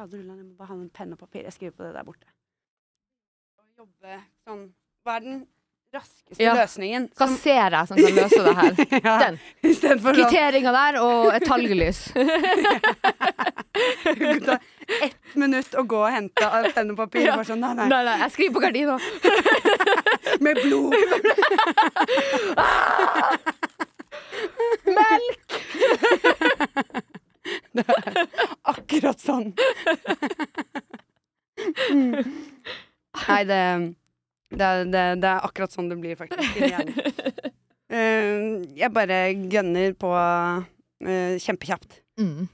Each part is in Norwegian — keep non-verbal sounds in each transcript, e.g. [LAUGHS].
Fader, Ulland, jeg må bare ha en penn og papir. Jeg skriver på det der borte. Å jobbe sånn Hva er den raskeste Ja. løsningen? Hva ser jeg som kan løse det her? [LAUGHS] ja, Den. Kvitteringa der og et talglys. [LAUGHS] ta ett minutt å gå og hente penn og papir. Ja. Bare sånn, nei, nei. Nei, nei, jeg skriver på gardina. [LAUGHS] Med blod. Melk! [LAUGHS] Det er akkurat sånn. [LAUGHS] Nei, det, det, er- det, det er akkurat sånn det blir, faktisk. Uh. [LAUGHS] Jeg bare gønner på uh, kjempekjapt. Mm.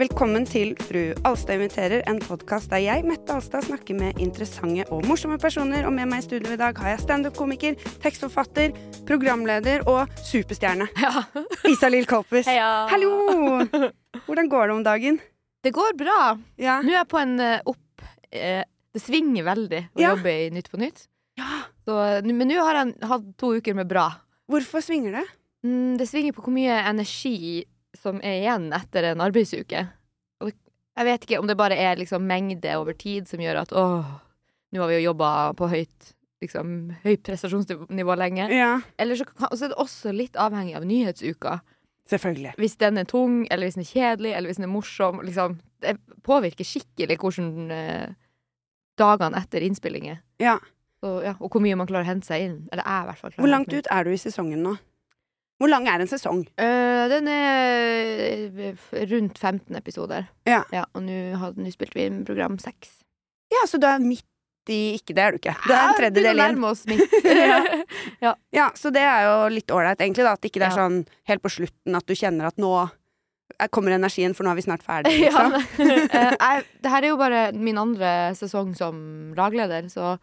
Velkommen til Fru Alstad inviterer, en podkast der jeg, Mette Alstad, snakker med interessante og morsomme personer. Og med meg i studio i dag har jeg standup-komiker, tekstforfatter, programleder og superstjerne. [LAUGHS] Ja. Isalill Kolpus. Heia. Hallo! Hvordan går det om dagen? Det går bra. Ja. Nå er jeg på en eh, opp eh, Det svinger veldig å Ja. jobbe i Nytt på Nytt. ja. Så, men nå har jeg hatt to uker med bra. Hvorfor svinger det? Mm, det svinger på hvor mye energi som er igjen etter en arbeidsuke. Og jeg vet ikke om det bare er liksom mengde over tid som gjør at åh, nå har vi jo jobba på høyt liksom, høyt prestasjonsnivå lenge. Ja. Eller så, kan, så er det også litt avhengig av nyhetsuka. Selvfølgelig. Hvis den er tung, eller hvis den er kjedelig, eller hvis den er morsom. Liksom, det påvirker skikkelig hvordan eh, dagene etter innspillinger. Ja. Så, ja, og hvor mye man klarer å hente seg inn. Eller jeg, i hvert fall. Hvor langt ut er du i sesongen nå? Hvor lang er en sesong? Uh, den er rundt 15 episoder. Ja. og nå spilte vi inn program 6. Ja, så du er midt i Ikke det er du ikke. Du er en tredjedel igjen. [LAUGHS] ja. [LAUGHS] ja. Ja, så det er jo litt ålreit, egentlig, da. At ikke det er sånn helt på slutten at du kjenner at nå er- kommer energien, for nå er vi snart ferdig. [LAUGHS] ja, Liksom. Eh, jeg, det her er jo bare min andre sesong som lagleder, så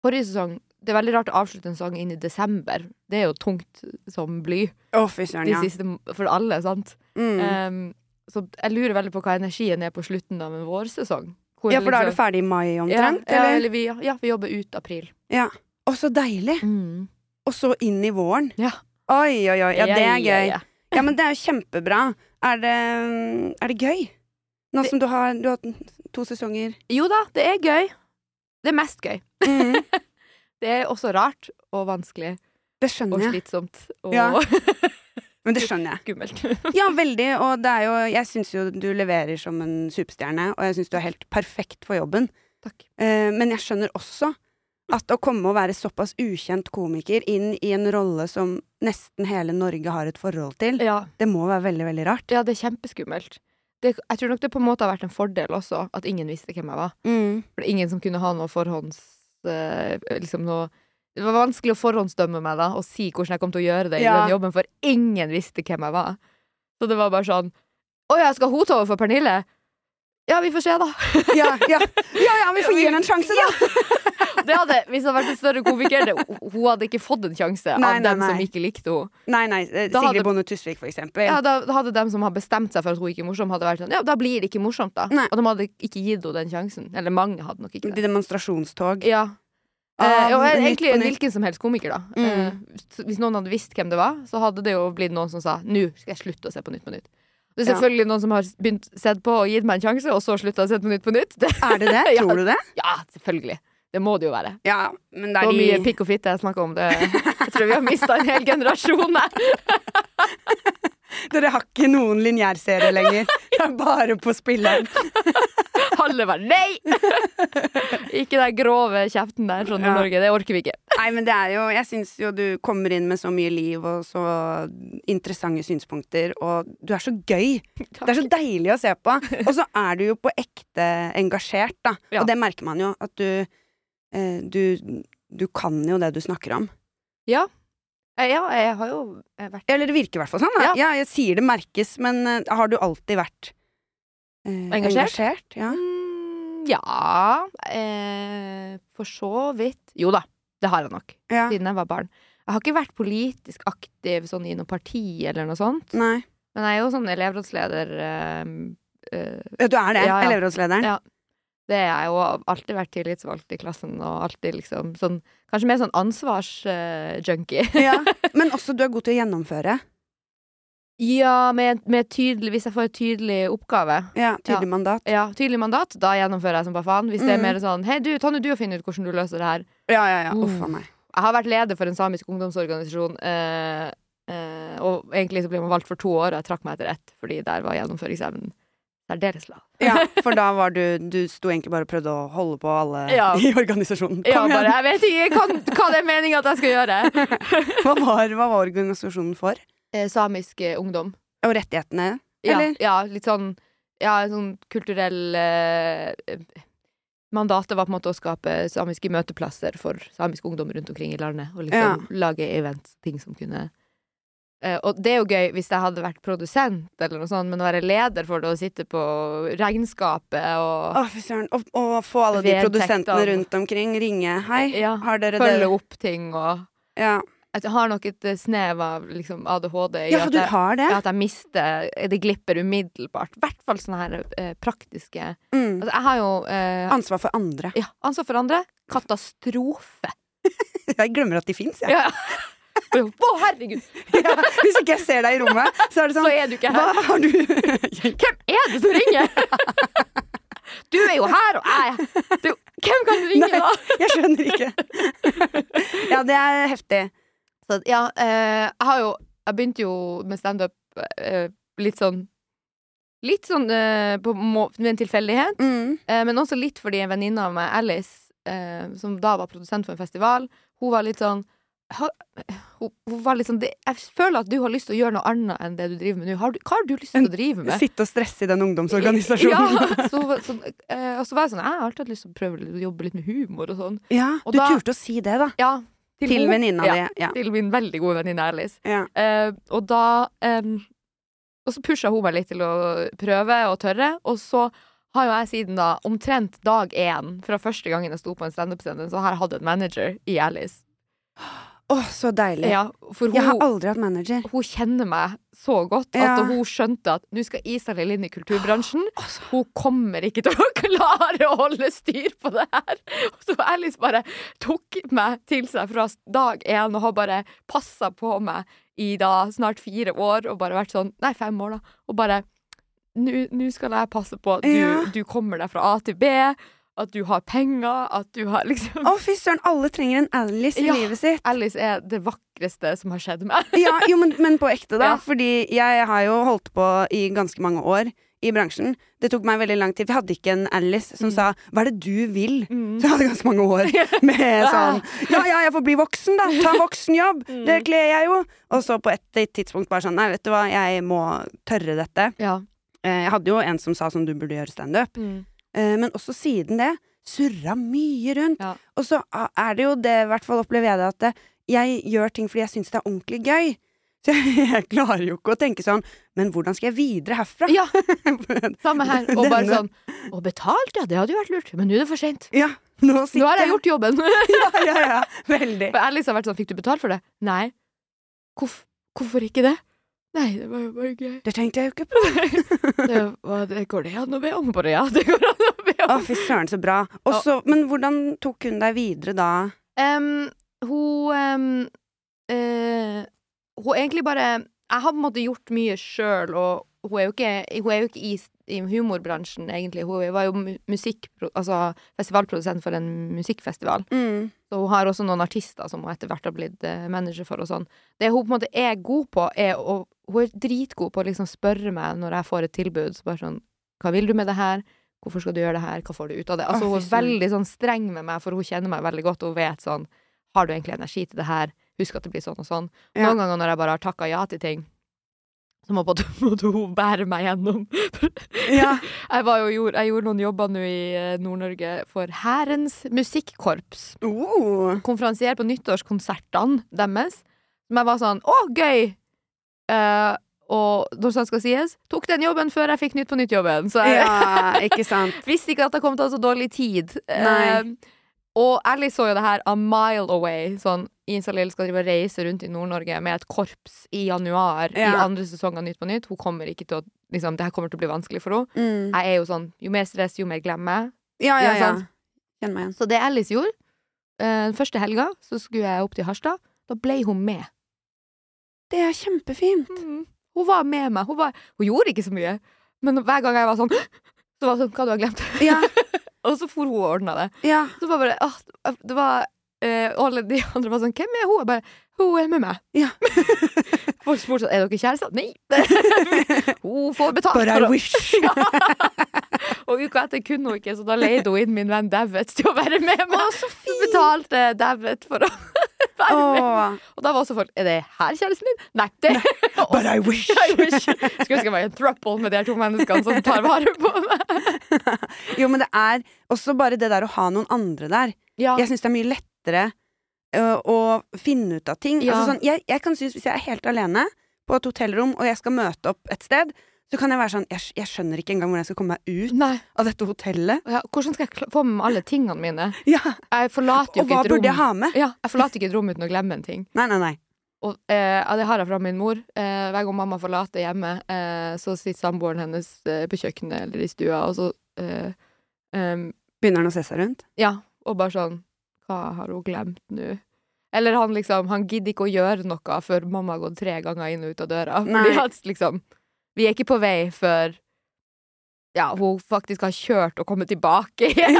forrige sesong Det er veldig rart å avslutte en sang inn i desember. Det er jo tungt som bly Å, fy søren, ja. siste, for alle, sant? Mm. Um, så jeg lurer veldig på hva energien er på slutten av en vårsesong. Hvor Ja, for da er du liksom- ferdig i mai ja, omtrent? ja, eller? eller vi, ja, vi jobber ut april. Ja. Å, så deilig! Og så inn i våren. Ja. Oi, oi, oi. Ja, det er gøy. ja. Ja, men det er jo kjempebra. Er det, er det gøy? Nå som du har, du har to sesonger. Jo da, det er gøy. Det er mest gøy. Mm, [LAUGHS] Det er også rart og vanskelig det skjønner jeg. slitsomt og Ja. [LAUGHS] Men det skjønner jeg. skummelt. [LAUGHS] Ja, veldig. Og det er jo Jeg syns jo du leverer som en superstjerne, og jeg syns du er helt perfekt for jobben. Takk. Eh, men jeg skjønner også at å komme og være såpass ukjent komiker inn i en rolle som nesten hele Norge har et forhold til, Ja, det må være veldig, veldig rart. ja det er kjempeskummelt. Det, jeg tror nok det på en måte har vært en fordel også, at ingen visste hvem jeg var. Mm. For det er ingen som kunne ha noe forhånds... eh, liksom noe Det var vanskelig å forhåndsdømme meg da, og si hvordan jeg kom til å gjøre det i Ja. den jobben, for ingen visste hvem jeg var. Så det var bare sånn Å ja, skal hun ta over for Pernille? Ja, vi får se, da. Ja, ja. ja, ja, vi får gi henne en sjanse, da! [LAUGHS] Det hadde, hvis det hadde vært en større komiker, det, hun hadde ikke fått en sjanse Nei, av nei, dem som ikke likte henne. Nei, nei. eh, hadde- Sigrid Bonde Tusvik, for eksempel. Ja, da, da hadde dem som har bestemt seg for at hun ikke er morsom, hadde vært sånn Ja, da blir det ikke morsomt, da. Nei. Og de hadde ikke gitt henne den sjansen. Eller mange hadde nok ikke det. De Demonstrasjonstog. Ja. Av Eh, og egentlig hvilken som helst komiker, da. Mm. Eh, hvis noen hadde visst hvem det var, så hadde det jo blitt noen som sa Nå skal jeg slutte å se på Nytt på Nytt. Det er selvfølgelig noen som har begynt sett på og gitt meg en sjanse, og så slutta å se på Nytt på Nytt. Det, [LAUGHS] Er det det? Tror du det? ja, selvfølgelig. Det må det jo være. Ja, men det er var mye de pikk og fitte jeg snakker om. Det. Jeg tror vi har mista en hel generasjon her. [LAUGHS] Dere har ikke noen lineærserie lenger. [LAUGHS] Det er bare på spilleren. [LAUGHS] Halve var nei! [LAUGHS] ikke den grove kjeften der fra Nord-Norge. Det orker vi ikke. Nei, men det er jo Jeg syns jo du kommer inn med så mye liv og så interessante synspunkter, og du er så gøy. Det er så deilig å se på. Og så er du jo på ekte engasjert, da. Ja. Og det merker man jo, at du eh, Du, du kan jo det du snakker om. Ja. Eh, Ja, jeg har jo eh, vært Eller det virker i hvert fall sånn. Ja. Ja. jeg sier det merkes, men eh, har du alltid vært eh, Engasjert? engasjert? Ja. Mm, Ja eh, For så vidt. Jo da, det har jeg nok. ja. Siden jeg var barn. Jeg har ikke vært politisk aktiv sånn i noe parti eller noe sånt. Nei. Men jeg er jo sånn elevrådsleder eh, du er det? Ja, ja. Elevrådslederen? Ja. Det er jo alltid vært tillitsvalgt i klassen, og alltid liksom sånn Kanskje mer sånn ansvarsjunkie. [LAUGHS] Ja. [LAUGHS] Men også du er god til å gjennomføre. ja, med, med tydelig Hvis jeg får en tydelig oppgave, Ja, Tydelig mandat. ja, tydelig mandat, da gjennomfører jeg som bare faen. Hvis det er Mm. mer sånn Hei, du, nå du og finne ut hvordan du løser det her. Ja, ja, ja. Uh. Uff a meg. Jeg har vært leder for en samisk ungdomsorganisasjon, eh, eh, og egentlig så ble man valgt for to år, og jeg trakk meg etter ett, fordi der var gjennomføringsevnen særdeles lag. Ja, [LAUGHS] for da var du Du sto egentlig bare og prøvde å holde på alle Ja. [LAUGHS] i organisasjonen. Ja, Kom bare, igjen! jeg vet ikke hva, hva det er meninga at jeg skal gjøre. [LAUGHS] Hva var, hva var organisasjonen for? Eh, samisk eh, ungdom. Og rettighetene? Eller? ja, litt sånn Ja, sånn kulturell eh, Mandatet var på en måte å skape samiske møteplasser for samisk ungdom rundt omkring i landet. Og liksom lage event, ting som kunne eh, Og det er jo gøy hvis jeg hadde vært produsent, eller noe sånt, men å være leder for det, å sitte på regnskapet og Å, fy søren. Og, få alle de produsentene rundt omkring ringe. Hei, Ja, har dere følge det? opp ting og Ja. Jeg har nok et snev av liksom ADHD i ja, at jeg, har det? at jeg mister Det glipper umiddelbart. I hvert fall sånne her eh, praktiske Mm. Altså, jeg har jo eh, Ansvar for andre. Ja, ansvar for andre. Katastrofe. [LAUGHS] Jeg glemmer at de fins, jeg. Ja. [LAUGHS] Å, herregud! Ja. Hvis ikke jeg ser deg i rommet, så er det Så sånn er du ikke her. har du Hvem er det som ringer? Du er jo her, og jeg du, Hvem kan ringe Nei. da? Jeg skjønner ikke. Ja, det er heftig. Så, ja, eh, jeg har jo Jeg begynte jo med standup eh, litt sånn Litt sånn eh, på en tilfeldighet. Mm. Men også litt fordi en venninne av meg, Alice, som da var produsent for en festival, hun var litt sånn hun, var litt sånn det, Jeg føler at du har lyst til å gjøre noe annet enn det du driver med nå. Har du, hva har du lyst til å drive med? Sitte og stresse i den ungdomsorganisasjonen. Ja, så, så, eh, og så var jeg sånn Jeg har alltid hatt lyst til å prøve å jobbe litt med humor og sånn. Ja, Og du da- turte å si det, da. Ja, Til til venninna ja, di. Ja. Til min veldig gode venninne Alice. Ja. Uh, og da um, Og så pusha hun meg litt til å prøve og tørre, og så har jo jeg siden da, omtrent dag én, fra første gangen jeg sto på en standup-scene, så har jeg hatt en manager i Alice. Å, så deilig. Ja, for Jeg har aldri hatt manager. hun kjenner meg så godt Ja. at hun skjønte at nå skal Isalill inn i kulturbransjen. Altså. Hun kommer ikke til å [LAUGHS] klare å holde styr på det her. Så Alice bare tok meg til seg fra dag én og har bare passa på meg i da snart fire år og bare vært sånn Nei, fem år, da. Og bare nå skal jeg passe på at du, Ja. du kommer deg fra A til B, at du har penger, at du har liksom Å, fy søren, alle trenger en Alice i Ja. livet sitt. Alice er det vakreste som har skjedd meg. Ja, jo, men, men på ekte, da. Ja. Fordi jeg har jo holdt på i ganske mange år i bransjen. Det tok meg veldig lang tid. Vi hadde ikke en Alice som Mm. sa 'hva er det du vil'? Mm. Så jeg hadde ganske mange år [LAUGHS] med sånn 'ja ja, jeg får bli voksen, da. Ta en voksenjobb. [LAUGHS] Mm. Det kler jeg jo'. Og så på et tidspunkt bare sånn 'nei, vet du hva, jeg må tørre dette'. Ja. Eh, Jeg hadde jo en som sa sånn 'du burde gjøre standup'. Mm. Eh, Men også siden det surra mye rundt. Ja. Og så er det jo det, i hvert fall opplever jeg det, at det, jeg gjør ting fordi jeg syns det er ordentlig gøy. [LAUGHS] Så jeg, jeg klarer jo ikke å tenke sånn Men hvordan skal jeg videre herfra? Ja, [LAUGHS] samme her. Og bare Denne- sånn Og betalt, ja, det hadde jo vært lurt, men nå er det for seint. Ja, nå Nå har jeg gjort jobben. [LAUGHS] Ja, ja, ja. Veldig. For Alice har vært sånn, fikk du betalt for det? Nei. Hvorf, hvorfor ikke det? Nei, det var jo bare gøy. Det tenkte jeg jo ikke på. [LAUGHS] Det, var, det går det an å be om på det, ja? Det går an å be Å, fy søren, så bra. Også, men hvordan tok hun deg videre da? Um, hun um, uh, Hun egentlig bare Jeg har på en måte gjort mye sjøl, og hun er jo ikke, er jo ikke i, i humorbransjen, egentlig. Hun var jo musikk... Altså festivalprodusent for en musikkfestival. Mm. Så hun har også noen artister som hun etter hvert har blitt eh, manager for og sånn. Det hun på en måte er god på, er å hun er dritgod på å liksom spørre meg når jeg får et tilbud. Så bare sånn Hva vil du med det her? Hvorfor skal du gjøre det her? Hva får du ut av det? Altså, hun er veldig sånn streng med meg, for hun kjenner meg veldig godt, og hun vet sånn Har du egentlig energi til det her? Husk at det blir sånn og sånn. Ja. Noen ganger når jeg bare har takka ja til ting, så må både [LAUGHS] hun bære meg gjennom. [LAUGHS] Ja. [LAUGHS] Jeg, var jo, gjorde, jeg gjorde noen jobber nå i eh, Nord-Norge for Hærens musikkorps. Oh. Konferansier på nyttårskonsertene deres. Som jeg var sånn Å, gøy! Eh, og når sånt skal sies, tok den jobben før jeg fikk Nytt på nytt-jobben. Så jeg ja, ikke sant. [LAUGHS] visste ikke at det kom til å ha så dårlig tid. Nei. Uh, og Alice så jo det her a mile away. Sånn, Isalill skal drive og reise rundt i Nord-Norge med et korps i januar i andre sesong av Nytt på nytt. Hun kommer ikke til å liksom, Det her kommer til å bli vanskelig for henne. Mm. Jeg er jo sånn Jo mer stress, jo mer glemmer jeg. Ja, ja, Ja, ja. Kjenn meg igjen. Så det Alice gjorde eh, Den første helga så skulle jeg opp til Harstad. Da ble hun med. Det er kjempefint. Mm. Hun var med meg. Hun, var, hun gjorde ikke så mye. Men hver gang jeg var sånn Så var det sånn Hva du har glemt? Ja, [LAUGHS] og så for hun og ordna det. ja. Så var bare åh, Det var eh, og alle de andre var sånn Hvem er hun? Jeg bare Hun er med meg. Ja. [LAUGHS] Folk spurte sånn Er dere kjærester? Nei. [LAUGHS] hun får betalt. But I wish. Og uka etter kunne hun ikke, så da leide hun inn min venn David til å være med meg. Å, så Så betalte David for å være med. Og da var også folk Er det her kjæresten din? Nei, det [LAUGHS] But I wish. [LAUGHS] I wish. Skulle ønske jeg var i en throuple med de to menneskene som tar vare på meg. [LAUGHS] Jo, men det er også bare det der å ha noen andre der. Ja. Jeg syns det er mye lettere å finne ut av ting. Ja. Altså sånn, jeg, jeg kan synes Hvis jeg er helt alene på et hotellrom, og jeg skal møte opp et sted, så kan jeg være sånn Jeg, jeg skjønner ikke engang hvordan jeg skal komme meg ut Nei. av dette hotellet. Ja, hvordan skal jeg få med alle tingene mine? Ja, Jeg forlater jo ikke et rom. Og hva burde jeg ha med? Ja, jeg forlater ikke et rom uten å glemme en ting. Nei, nei, nei. Og eh, det har jeg fra min mor. Eh, hver gang mamma forlater hjemmet, eh, så sitter samboeren hennes eh, på kjøkkenet eller i stua, og så eh, Begynner han å se seg rundt? Ja, og bare sånn Hva har hun glemt nå? Eller han liksom Han gidder ikke å gjøre noe før mamma har gått tre ganger inn og ut av døra. Nei. Fordi at liksom Vi er ikke på vei før ja, hun faktisk har kjørt og kommet tilbake igjen.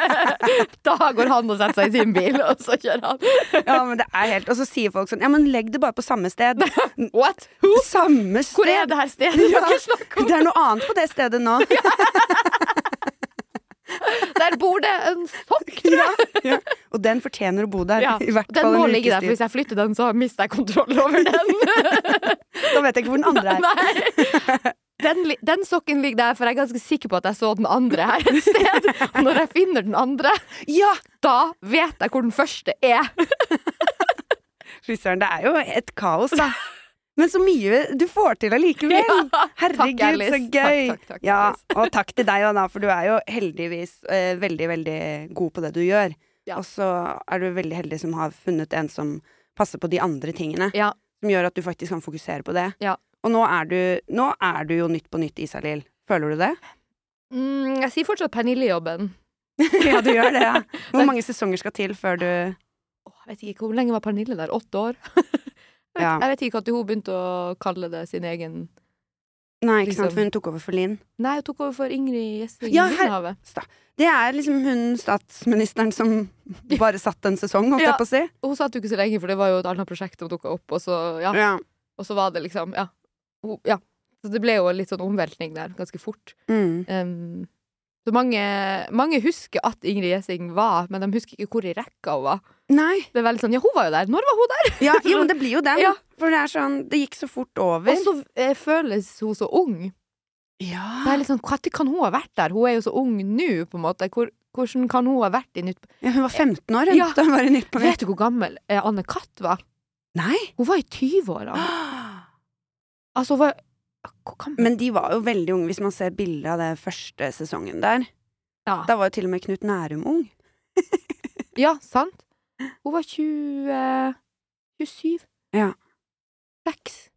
[LAUGHS] da går han og setter seg i sin bil, og så kjører han. Ja, men det er helt Og så sier folk sånn Ja, men legg det bare på samme sted. [LAUGHS] What? Who? Samme sted! Hvor er det her stedet [LAUGHS] Ja. dere snakker om? Det er noe annet på det stedet nå. Der bor det en sokk! [LAUGHS] Ja, ja. Og den fortjener å bo der. Ja, I hvert Den fall må ligge der, for hvis jeg flytter den, så mister jeg kontroll over den. [LAUGHS] Da vet jeg ikke hvor den andre er. Den, den sokken ligger der, for jeg er ganske sikker på at jeg så den andre her et sted. Og når jeg finner den andre, Ja! da vet jeg hvor den første er. Fy søren, det er jo et kaos, da. Men så mye du får til allikevel. Ja, Herregud, takk, så gøy. Takk, takk, ja, og takk til deg Anna, for du er jo heldigvis eh, veldig, veldig god på det du gjør. Ja. Og så er du veldig heldig som har funnet en som passer på de andre tingene. Ja. Som gjør at du faktisk kan fokusere på det. Ja. Og nå er, du, nå er du jo Nytt på nytt, Isalill. Føler du det? Mm, jeg sier fortsatt Pernille-jobben. [LAUGHS] ja, du gjør det, ja. [LAUGHS] Hvor mange sesonger skal til før du Åh, Jeg vet ikke, Hvor lenge var Pernille der? Åtte år? [LAUGHS] Ja. jeg vet ikke når hun begynte å kalle det sin egen Nei, ikke sant, Liksom. for hun tok over for Linn. Nei, hun tok over for Ingrid Gjessing Ja, her- Lindhave. Det er liksom hun statsministeren som [LAUGHS] bare satt en sesong, holdt Ja. jeg på å si. Hun satt jo ikke så lenge, for det var jo et annet prosjekt som dukka opp, og så, ja. Ja. og så var det liksom Ja. Hun- ja. Så det ble jo litt sånn omveltning der, ganske fort. Mm. Um, så mange, mange husker at Ingrid Gjessing var, men de husker ikke hvor i rekka hun var. Nei. Det er veldig sånn Ja, hun var jo der! Når var hun der? Ja, [LAUGHS] jo, men det blir jo den. Ja. For det er sånn Det gikk så fort over. Og så eh, føles hun så ung. Det er litt sånn, Når kan hun ha vært der? Hun er jo så ung nå, på en måte. Hvor, hvordan kan hun ha vært i Nytt ja, hun var 15 år hun, Ja. da [LAUGHS] hun var i Nytt på Nytt. Vet du hvor gammel eh, Anne Katt var? Nei. Hun var i 20-åra. [GASPS] Altså, hun var Men de var jo veldig unge, hvis man ser bildet av det første sesongen der. ja. Da var jo til og med Knut Nærum ung. [LAUGHS] ja, sant? Hun var 20 27. Ja. 6.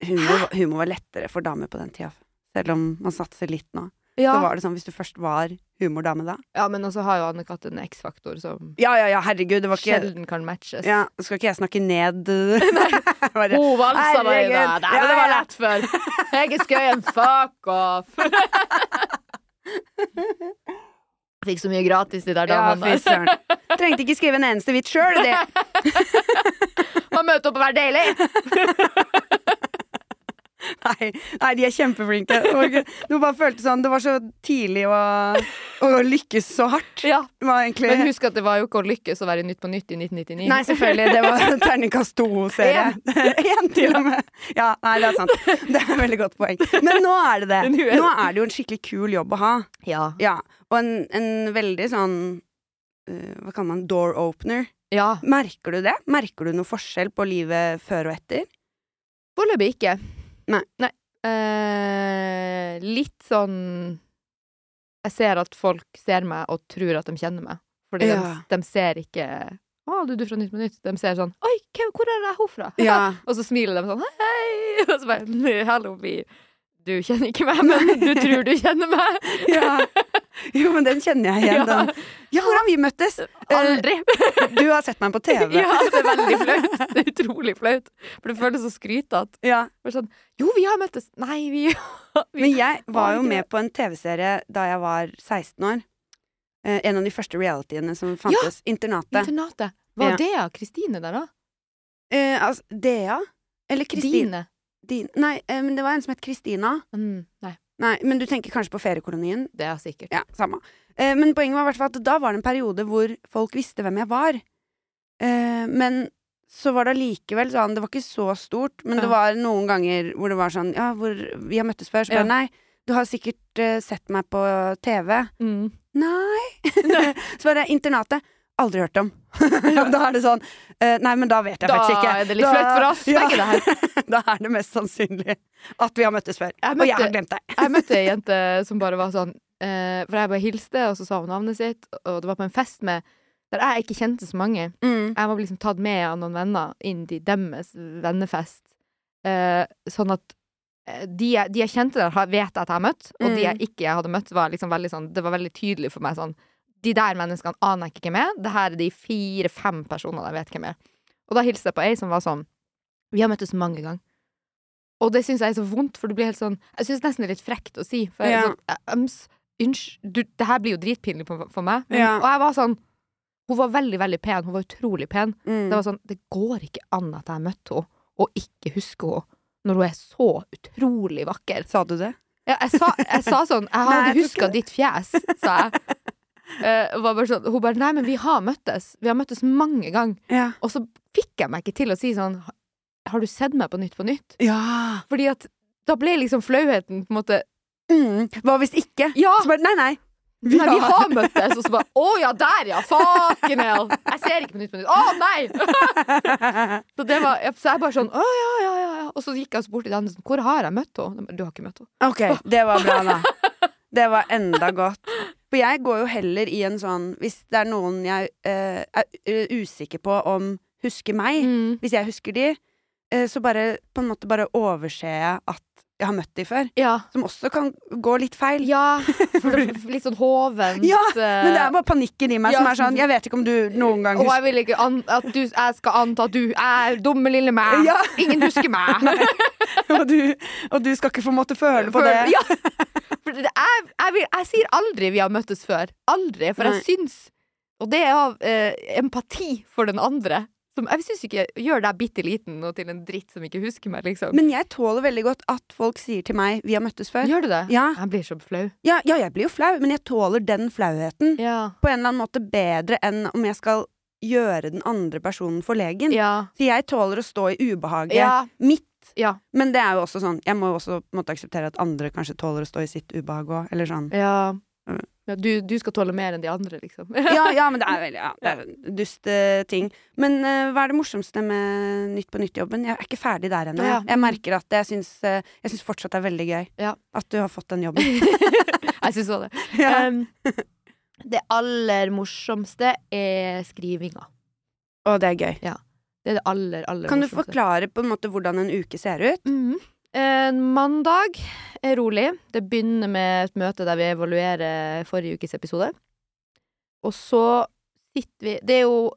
Humor, humor var lettere for damer på den tida. Selv om man satser litt nå. Ja. Så var det sånn hvis du først var humordame da. ja, men også har jo Anne Katt en X-faktor som Ja, ja, ja, herregud, det var ikke sjelden kan matches. ja, Skal ikke jeg snakke ned [LAUGHS] Bare, Hun valsa meg i det. Herregud. Nei, men det var lett før. Jeg er Skøyen, fuck off! [LAUGHS] Fikk så mye gratis, de der Ja, damene. fy søren. Trengte ikke skrive en eneste vits sjøl, det. [LAUGHS] Man møter opp og hver deilig! [LAUGHS] [LAUGHS] Nei, nei, de er kjempeflinke. Ikke- det bare følte sånn Det var så tidlig å, å lykkes så hardt. Ja. Egentlig Men husk at det var jo ikke å lykkes å være Nytt på Nytt i 1999. Nei, selvfølgelig. Det var [LAUGHS] terningkast to-serie. Én [LAUGHS] til og med. Ja, nei, det er sant. Det er et veldig godt poeng. Men nå er det det. Nå er det- Nå er det jo en skikkelig kul jobb å ha. Ja. Ja, Og en, en veldig sånn eh, Hva kaller man door opener. ja. Merker du det? Merker du noe forskjell på livet før og etter? Foreløpig ikke. Nei. Eh, litt sånn Jeg ser at folk ser meg og tror at de kjenner meg. Fordi Ja. de, de ser ikke Å, du, du fra Nytt på Nytt. De ser sånn Oi, hvor er det hun fra? Ja. [LAUGHS] og så smiler de sånn Hei! [LAUGHS] Og så bare Hallo, vi Du kjenner ikke meg, men du tror du kjenner meg. [LAUGHS] ja. Jo, men den kjenner jeg igjen. Den. Ja, hvordan har vi møttes? Eh, Aldri. Du har sett meg på [LAUGHS] TV. ja, det er veldig flaut. Det er utrolig flaut. For det føles så skrytete. Ja. Sånn, jo, vi har møttes. Nei, vi, vi Men jeg var jo med på en TV-serie da jeg var 16 år. Eh, en av de første realityene som fantes. Internatet. Internatet. Var Ja. det av Kristine der, da? Eh, altså, Dea? Eller Kristine? Din. Nei, eh, men det var en som het Kristina. Mm, nei, Nei, men du tenker kanskje på Feriekolonien? det er sikkert. Ja, samme. Eh, men poenget var i hvert fall at da var det en periode hvor folk visste hvem jeg var. Eh, men så var det allikevel sånn Det var ikke så stort, men det var noen ganger hvor det var sånn Ja, hvor vi har møttes før. Så bare Ja. nei, du har sikkert uh, sett meg på TV. Mm. Nei. [LAUGHS] [LAUGHS] så var det internatet. Aldri hørt om. [LAUGHS] da er det sånn eh, Nei, men da vet jeg Da faktisk ikke. Da er det litt flaut for oss, begge det her. [LAUGHS] da er det mest sannsynlig at vi har møttes før. Jeg Og jeg har glemt deg. Jeg møtte ei [LAUGHS] jente som bare var sånn eh, For jeg bare hilste, og så sa hun navnet sitt, og det var på en fest med der jeg ikke kjente så mange. Mm. Jeg var liksom tatt med av noen venner inn til deres vennefest. Eh, sånn at eh, de jeg, de jeg kjente der, vet jeg at jeg har møtt, og de Mm. jeg ikke hadde møtt, var liksom veldig sånn Det var veldig tydelig for meg sånn De der menneskene aner jeg ikke hvem er. Det her er de fire-fem personene jeg vet hvem er. Og da hilste jeg på ei som var sånn Vi har møttes mange ganger. Og det syns jeg er så vondt, for det blir helt sånn Jeg syns nesten det er litt frekt å si. For jeg er Ja. sånn, Unnskyld, det her blir jo dritpinlig for, for meg. Men, Ja. Og jeg var sånn Hun var veldig, veldig pen. Hun var utrolig pen. Mm. Det var sånn, det går ikke an at jeg møtte henne og ikke husker henne når hun er så utrolig vakker. Sa du det? Ja, jeg, sa, jeg sa sånn Jeg hadde huska ditt fjes, sa jeg. Og var bare sånn, hun bare Nei, men vi har møttes. Vi har møttes mange ganger. Ja. Og så fikk jeg meg ikke til å si sånn Har du sett meg på Nytt på Nytt? ja. Fordi at da ble liksom flauheten på en måte Mm. Hva hvis ikke? Ja! Så bare, nei, nei. Vi, nei, vi har møttes, og så bare Å ja, der ja! Fucking hell! Jeg ser ikke på Nytt på Nytt. Å nei! [LAUGHS] så, det var, så jeg bare sånn Å ja, ja, ja. Og så gikk jeg bort til den sånn Hvor har jeg møtt henne? Du har ikke møtt henne. Ok, det var bra, da. [LAUGHS] Det var enda godt. For jeg går jo heller i en sånn Hvis det er noen jeg eh, er usikker på om husker meg, Mm. hvis jeg husker de, eh, så bare på en måte bare overser jeg at jeg har møtt de før. Ja. Som også kan gå litt feil. Ja, [LAUGHS] for det er litt sånn hovent. Ja, eh, Men det er bare panikken i meg som er sånn Jeg vet ikke om du noen gang husker Og jeg vil ikke at du, jeg skal anta at du er dumme lille meg. Ja. Ingen husker meg. [LAUGHS] og, du, og du skal ikke få måte føle på det. For- Ja. [LAUGHS] For er, jeg, vil, jeg sier aldri vi har møttes før. Aldri. For jeg syns Og det er av eh, empati for den andre. Som, jeg syns ikke gjør deg bitte liten og til en dritt som ikke husker meg, liksom. Men jeg tåler veldig godt at folk sier til meg 'vi har møttes før'. Gjør du det? Ja. Jeg blir så flau. Ja, ja, jeg blir jo flau, men jeg tåler den flauheten Ja. på en eller annen måte bedre enn om jeg skal gjøre den andre personen forlegen. Ja. Så jeg tåler å stå i ubehaget Ja. Ja. Men det er jo også sånn Jeg må jo også måtte akseptere at andre kanskje tåler å stå i sitt ubehag òg, eller sånn. ja. Mm. ja du, du skal tåle mer enn de andre, liksom. [LAUGHS] Ja, ja, men det er [LAUGHS] veldig ja, det er duste eh, ting. Men uh, hva er det morsomste med Nytt på Nytt-jobben? Jeg er ikke ferdig der ennå. Ja. Jeg merker at jeg syns, uh, jeg syns fortsatt det er veldig gøy Ja. at du har fått den jobben. [LAUGHS] jeg syns òg det. ja. Um, det aller morsomste er skrivinga. Og det er gøy. Det er det aller, aller Kan du forklare på en måte hvordan en uke ser ut? Mm -hmm. Eh, mandag er rolig. Det begynner med et møte der vi evaluerer forrige ukes episode. Og så sitter vi Det er jo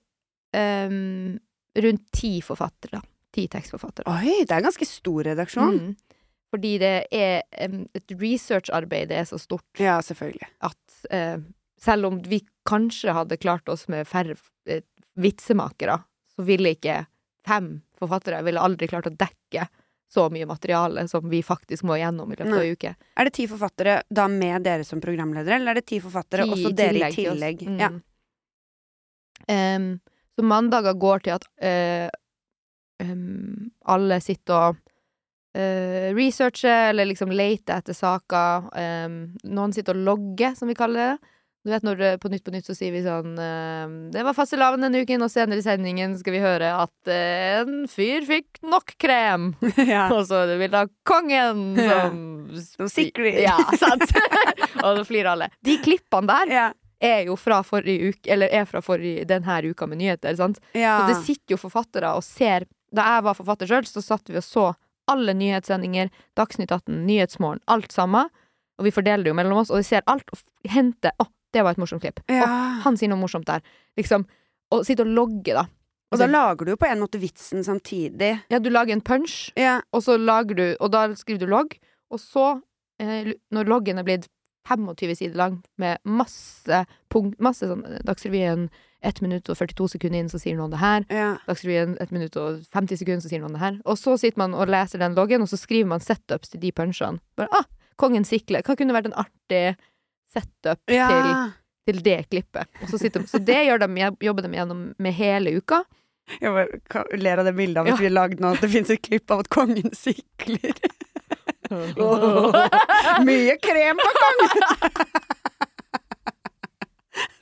em, rundt ti forfattere. Ti tekstforfattere. Oi, det er en ganske stor redaksjon. Mm. Fordi det er um, et researcharbeid det er så stort Ja, selvfølgelig. at eh, selv om vi kanskje hadde klart oss med færre eh, vitsemakere, så ville ikke fem forfattere ville aldri klart å dekke så mye materiale som vi faktisk må gjennom i løpet av ei uke. Er det ti forfattere da med dere som programledere, eller er det ti forfattere Ti og så i dere i tillegg? Mm. Ja. Um, så mandager går til at uh, um, alle sitter og uh, researcher, eller liksom leter etter saker. Um, noen sitter og logger, som vi kaller det. Du vet når det, På Nytt på Nytt så sier vi sånn Det var fastelavn denne uken, og senere i sendingen skal vi høre at eh, en fyr fikk nok krem. [LAUGHS] ja. [LAUGHS] Og så vil da kongen Ja. som sikler. Ja, [LAUGHS] sant? og så flirer alle. De klippene der Ja. er jo fra forrige uke, eller er fra forrige, denne uka med nyheter, sant? ja. Så det sitter jo forfattere og ser Da jeg var forfatter sjøl, så satt vi og så alle nyhetssendinger, Dagsnytt 18, Nyhetsmorgen, alt sammen. Og vi fordeler det jo mellom oss, og vi ser alt og henter Å, det var et morsomt klipp. Ja. Og han sier noe morsomt der. Liksom. Og sitte og logge, da. Og da lager du jo på en måte vitsen samtidig. Ja, du lager en punch, Ja. og så lager du Og da skriver du logg, og så, eh, når loggen er blitt 25 sider lang med masse punkt Masse sånn eh, Dagsrevyen 1 minutt og 42 sekunder inn, så sier noen det her. ja. Dagsrevyen 1 minutt og 50 sekunder, så sier noen det her. Og så sitter man og leser den loggen, og så skriver man setups til de punchene. Bare ah, Kongen sikler. Hva kunne vært en artig setup ja. til, til det klippet? Og så, sitter, så det de, jobber de gjennom med hele uka. Jeg bare ler av det bildet av at Ja. vi har lagd nå at det fins et klipp av at kongen sikler. [LAUGHS] Mye krem på kongen! [LAUGHS]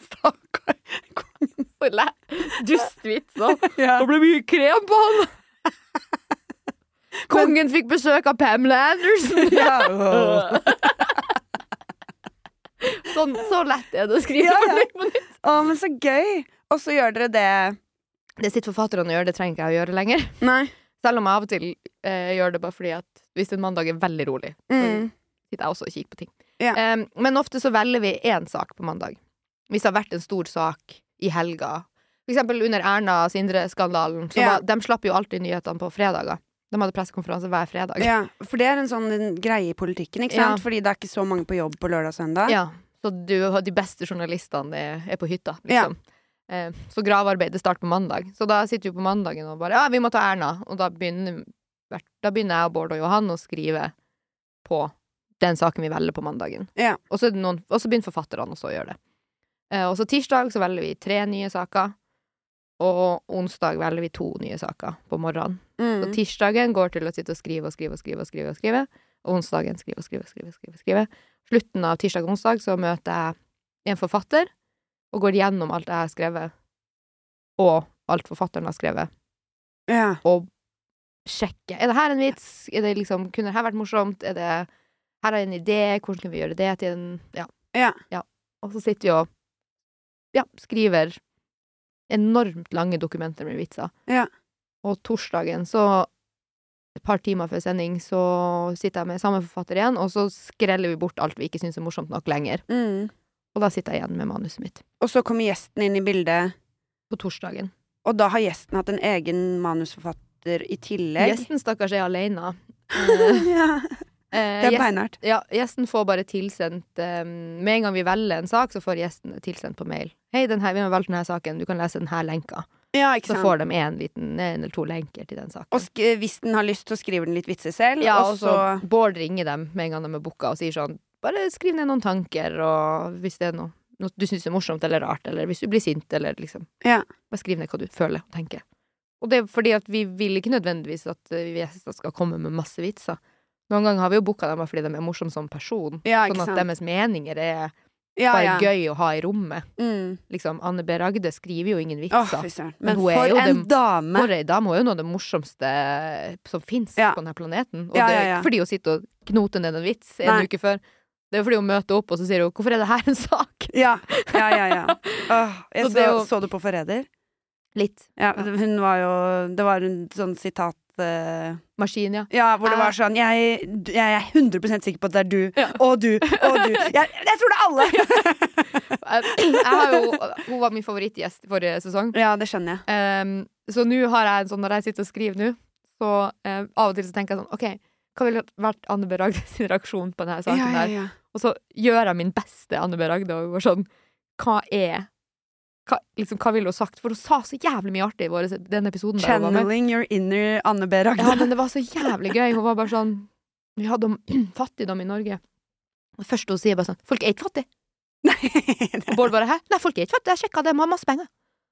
Stakkar. kongen. Dustvits òg. Ja. Det ble mye krem på han! Kongen fikk besøk av Pamela Anderson! Ja. Sånn, så lett er det å skrive. Ja, ja. på nytt. Å, men så gøy! Og så gjør dere det Det sitter forfatterne og gjør, det trenger ikke jeg å gjøre lenger. Nei. Selv om jeg av og til eh, gjør det bare fordi at hvis en mandag er veldig rolig, så Mm. sitter jeg også og kikker på ting. Ja. Um, men ofte så velger vi én sak på mandag. Hvis det har vært en stor sak i helga. For eksempel under Erna Sindre-skandalen. Ja. De slapp jo alltid nyhetene på fredager. De hadde pressekonferanse hver fredag. Ja, for det er en sånn greie i politikken, ikke sant? Ja. Fordi det er ikke så mange på jobb på lørdag og søndag. Ja, så du de beste journalistene er, er på hytta, liksom. Eh, så gravearbeidet starter på mandag. Så da sitter vi på mandagen og bare Ja, vi må ta Erna. Og da begynner, da begynner jeg og Bård og Johan å skrive på den saken vi velger på mandagen. Ja. Og så, noen, og så begynner forfatterne også å gjøre det. Eh, og så tirsdag så velger vi tre nye saker. Og onsdag velger vi to nye saker på morgenen. Så Mm. tirsdagen går til å sitte og skrive og skrive og skrive. Og skrive og skrive Og onsdagen skrive og skrive og skrive. skrive, skrive. Slutten av tirsdag og onsdag så møter jeg en forfatter og går gjennom alt jeg har skrevet, og alt forfatteren har skrevet, Ja. og sjekker. Er det her en vits? Er det liksom, kunne det her vært morsomt? Er det her er en idé? Hvordan kan vi gjøre det til en Ja. Ja. Og så sitter vi og ja, skriver enormt lange dokumenter med vitser. Ja. Og torsdagen, så et par timer før sending, så sitter jeg med samme forfatter igjen, og så skreller vi bort alt vi ikke syns er morsomt nok lenger. Mm. Og da sitter jeg igjen med manuset mitt. Og så kommer gjesten inn i bildet, På torsdagen. og da har gjesten hatt en egen manusforfatter i tillegg. Gjesten, stakkars, er alene. [LAUGHS] Eh, ja. eh, Det er beinhardt. Ja, gjesten får bare tilsendt um, Med en gang vi velger en sak, så får gjesten tilsendt på mail. Hei, den her, vi har valgt denne saken, du kan lese denne lenka. Ja, Så sant. får de en liten, en eller to lenker til den saken. Og hvis den har lyst, så skriver den litt vitser selv, ja, og så Bård ringer dem med en gang de er booka og sier sånn Bare skriv ned noen tanker, og hvis det er noe, noe du syns er morsomt eller rart, eller hvis du blir sint, eller liksom Ja. Bare skriv ned hva du føler og tenker. Og det er fordi at vi vil ikke nødvendigvis at eh, vi gjester skal komme med masse vitser. Noen ganger har vi jo booka dem fordi de er morsomme som person. Ja, sånn at sant. deres meninger er ja, bare ja. gøy å ha i rommet. Mm. Liksom, Anne B. Ragde skriver jo ingen vitser. Oh. Men Men hun for jo en det- dame! For ei dame er jo noe av det morsomste som fins Ja. på denne planeten. Og det er ikke fordi hun sitter og knoter ned en vits en Nei. uke før. Det er fordi hun møter opp, og så sier hun 'Hvorfor er det her en sak?' Ja, ja, ja. ja. [LAUGHS] Åh, jeg Så så, så du på Forræder? Litt. Ja, hun var jo Det var en sånn sitat eh, Maskin, ja. Ja, hvor det var sånn jeg, jeg er 100 sikker på at det er du, Ja. og du, og du. Jeg, jeg tror det er alle! Jeg, har jo, hun var min favorittgjest forrige sesong. Ja, det skjønner jeg. Um, så nå har jeg en sånn, når jeg sitter og skriver nå, så um, av og til så tenker jeg sånn OK, hva ville vært Anne B. Ragde sin reaksjon på denne saken Ja, ja. Og så gjør jeg min beste Anne B. Ragde og går sånn Hva er hva, liksom, hva ville hun sagt? For hun sa så jævlig mye artig i vår, den episoden. Channeling your inner Anne B. Ragde. Ja, men det var så jævlig gøy. Hun var bare sånn Vi hadde om [CLEARS THROAT] fattigdom i Norge. Det første hun sier, bare sånn Folk er ikke fattige. [LAUGHS] Og Bård bare Hæ? Nei, folk er ikke fattige. Jeg sjekka det. De har masse penger.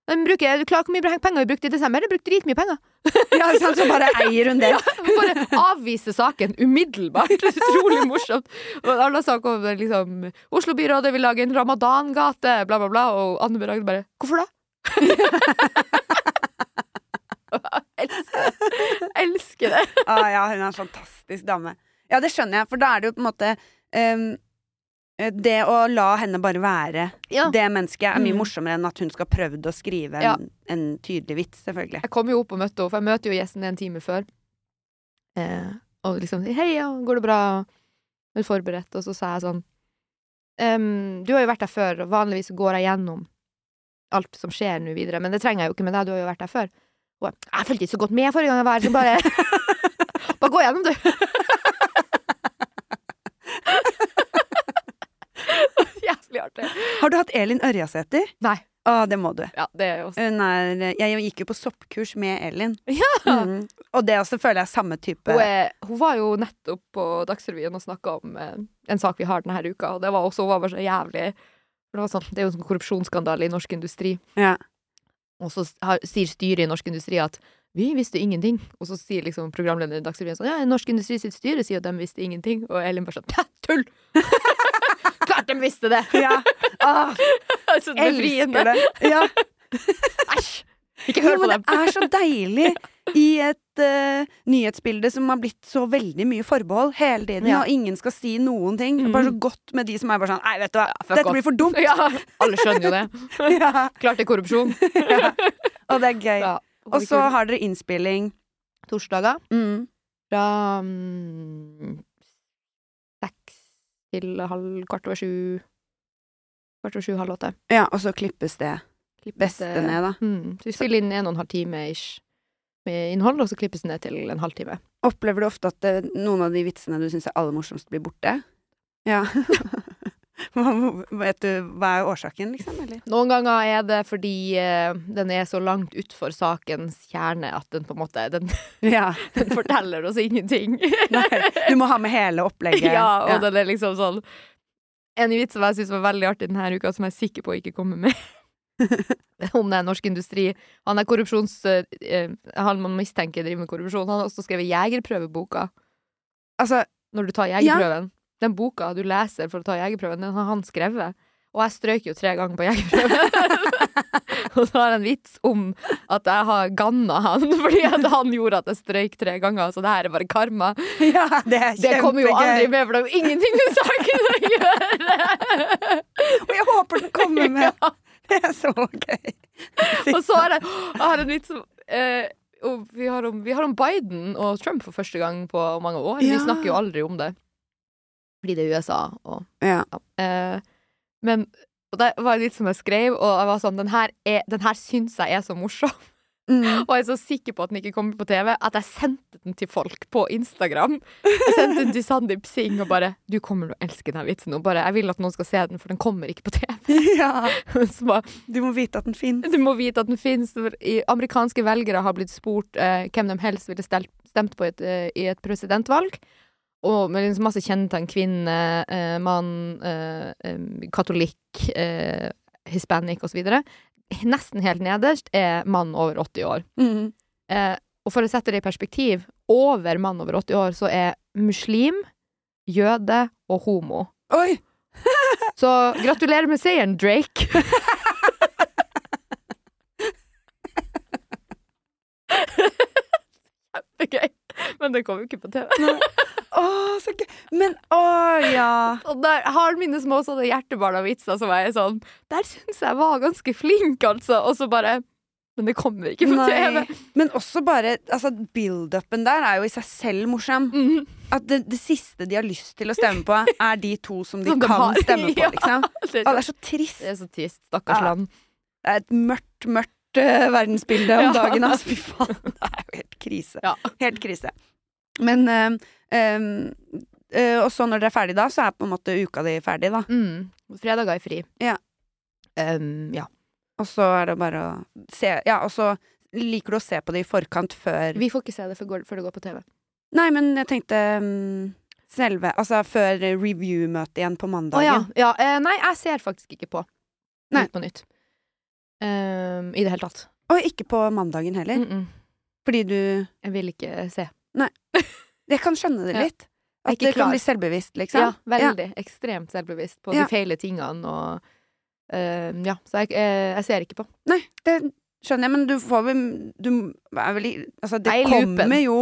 Bruker, du klarer hvor mye penger vi brukte i desember? Jeg brukte dritmye penger. [LAUGHS] ja, sant, så bare eier hun det. [LAUGHS] ja, bare avviser saken umiddelbart. Utrolig morsomt. Og alle sak om liksom Oslo-byrådet vil lage en ramadangate, bla, bla, bla. Og Anne B. Ragde bare Hvorfor da? [LAUGHS] Elsker det. Elsker det. Ah, ja, hun er en fantastisk dame. Ja, det skjønner jeg, for da er det jo på en måte ehm, Det å la henne bare være Ja. det mennesket, er mye Mm. morsommere enn at hun skal prøvd å skrive en, Ja. en tydelig vits, selvfølgelig. Jeg kom jo opp og møtte henne, for jeg møter jo gjesten en time før. Eh, og liksom 'hei, ja, går det bra?' Er du forberedt? Og så sa jeg sånn «Ehm, 'Du har jo vært der før, og vanligvis går jeg gjennom alt som skjer nå videre', men det trenger jeg jo ikke med deg, du har jo vært der før. Og jeg, jeg fulgte ikke så godt med forrige gang jeg var her, så bare [LAUGHS] [LAUGHS] Bare gå gjennom, du. Jævlig artig. Har du hatt Elin Ørjasæter? Nei. Å, det må du. Ja, det er også Hun er, jeg gikk jo på soppkurs med Elin. Ja! Mm. Og det også føler jeg er samme type Hun, er, hun var jo nettopp på Dagsrevyen og snakka om eh, en sak vi har denne uka, og det var også, hun var bare så jævlig det, var sånn, det er jo en sånn korrupsjonsskandale i norsk industri, Ja. og så har, sier styret i norsk industri at vi visste ingenting, og så sier liksom programlederen i Dagsrevyen sånn ja, Norsk Industri sitt styre sier at de visste ingenting, og Elin bare sånn «Hæ, tull! [LAUGHS] Klart de visste det! [LAUGHS] ja. Ah, [LAUGHS] så befriende. elsker det. Ja. [LAUGHS] Æsj! Ikke hør på dem! det er så deilig i et uh, nyhetsbilde som har blitt så veldig mye forbehold hele tiden, Ja. og ingen skal si noen ting. Mm. Bare så godt med de som er bare sånn Nei, vet du hva, ja, dette blir for dumt. Ja, alle skjønner jo det. Ja. Klart det er korrupsjon. Og det er gøy. Og så har dere innspilling. torsdager Mm. fra seks til halv kvart over sju Kvart over sju, halv åtte. Ja, og så klippes det Klippes beste det- ned, da. Mm. Så vi spiller inn en og en halv time ish med innhold, og så klippes det ned til en halvtime. Opplever du ofte at det, noen av de vitsene du syns er aller morsomst, blir borte? Ja. [LAUGHS] [LAUGHS] Vet du hva er årsaken, liksom? Eller? Noen ganger er det fordi eh, den er så langt utfor sakens kjerne at den på en måte Den, [LAUGHS] Ja. den forteller oss ingenting. [LAUGHS] Nei, du må ha med hele opplegget. ja, og den er liksom sånn En vits som jeg syns var veldig artig denne uka, som jeg er sikker på ikke kommer med. Om det er norsk industri. Han er korrupsjons... eh, han man mistenker driver med korrupsjon. Han har også skrevet jegerprøveboka. Altså, Når du tar jegerprøven. Den boka du leser for å ta jegerprøven, den har han skrevet. Og jeg strøyk jo tre ganger på jegerprøven. [LAUGHS] og så har jeg en vits om at jeg har ganna han [LAUGHS] fordi han gjorde at jeg strøyk tre ganger. Så det her er bare karma. ja, det er Det kommer jo aldri med, for det er jo ingenting med saken å gjøre! Og jeg håper den kommer [LAUGHS] med. Det er så gøy. Og så har jeg, jeg har en vits om eh, vi, har om, vi har om Biden og Trump for første gang på mange år. Vi snakker jo aldri om det. Fordi det er USA og Ja. ja. Eh, men det var litt som jeg skrev, og jeg var sånn Den her, er, den her syns jeg er så morsom. Mm. Og jeg er så sikker på at den ikke kommer på TV, at jeg sendte den til folk på Instagram. Jeg sendte den til Sandeep Singh og bare 'Du kommer til å elske denne vitsen Og Bare, jeg vil at noen skal se den, for den kommer ikke på TV.' [LAUGHS] ja. Så bare, Du må vite at den fins. du må vite at den finnes. Amerikanske velgere har blitt spurt eh, hvem de helst ville stemt på et, eh, i et presidentvalg. Og med liksom masse kjennetegn. Kvinne, eh, mann, eh, katolikk, eh, hispanic osv. Nesten helt nederst er mann over 80 år. Mm. Eh, og for å sette det i perspektiv, over mann over 80 år så er muslim, jøde og homo. Oi! [LAUGHS] Så gratulerer med seieren, Drake. [LAUGHS] Kjempegøy. Men det kom jo ikke på TV. Å, så gøy. Men å ja. Og der har mine små sånne hjertebarna-vitser som er sånn Der syns jeg var ganske flink, altså. Og så bare Men det kommer ikke på TV. Men også bare altså, Build-upen der er jo i seg selv morsom. Mhm. At det, det siste de har lyst til å stemme på, er de to som de Som de kan har. stemme på, [LAUGHS] Ja. liksom. Å, det er så trist. det er så trist. Stakkars Ja. land. Det er et mørkt, mørkt eh, verdensbilde om [LAUGHS] Ja. dagen. Altså. Fy faen. [LAUGHS] Det er jo helt krise. Ja. Helt krise. Men eh, eh, eh, Og så når dere er ferdig da, så er på en måte uka di ferdig, da. Mm. Fredager er fri. Ja. Um, ja. Og så er det bare å se Ja, og så liker du å se på det i forkant før Vi får ikke se det før, før det går på TV. Nei, men jeg tenkte um, selve Altså før review-møtet igjen på Å mandagen. ja. ja eh, nei, jeg ser faktisk ikke på Nei. Nytt på nytt. Um, I det hele tatt. Og ikke på mandagen heller. Mm -mm. Fordi du Jeg vil ikke se. [LAUGHS] Jeg kan skjønne det litt. Er At det kan bli selvbevisst, liksom. Ja, veldig. Ekstremt selvbevisst på Ja. de feile tingene og uh, Ja, så jeg, eh, jeg ser ikke på. Nei, det skjønner jeg, men du får vel Du er vel i Altså, det er kommer jo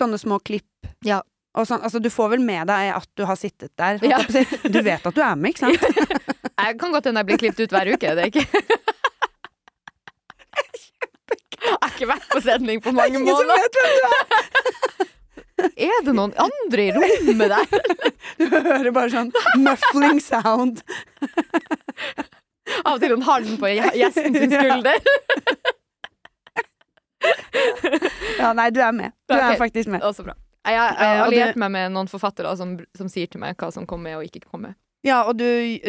sånne små klipp. Ja. Og sånn, altså, du får vel med deg at du har sittet der. Ja. Du vet at du er med, ikke sant? [LAUGHS] Jeg kan godt hende jeg blir klippet ut hver uke. Det er ikke [LAUGHS] Jeg har ikke vært på sending på mange Ingen som måneder. Er! Det noen andre i rommet der? [LAUGHS] Du hører bare sånn muffling sound. Av og til en halm på gjesten sin [LAUGHS] skulder. Ja, nei, du er med. Du okay. er faktisk med. Også bra. Jeg har alliert meg med noen forfattere som, som sier til meg hva som kommer og ikke kommer. Ja, og du,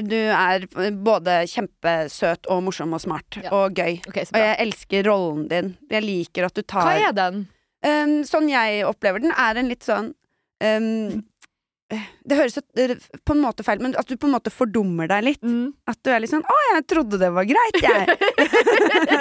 du er både kjempesøt og morsom og smart. Ja. Og gøy. Okay, Og jeg elsker rollen din. Jeg liker at du tar Hva er den? Um, sånn jeg opplever den, er en litt sånn um, Det høres på en måte feil men at du på en måte fordummer deg litt. Mm. At du er litt sånn 'Å, jeg trodde det var greit, jeg'.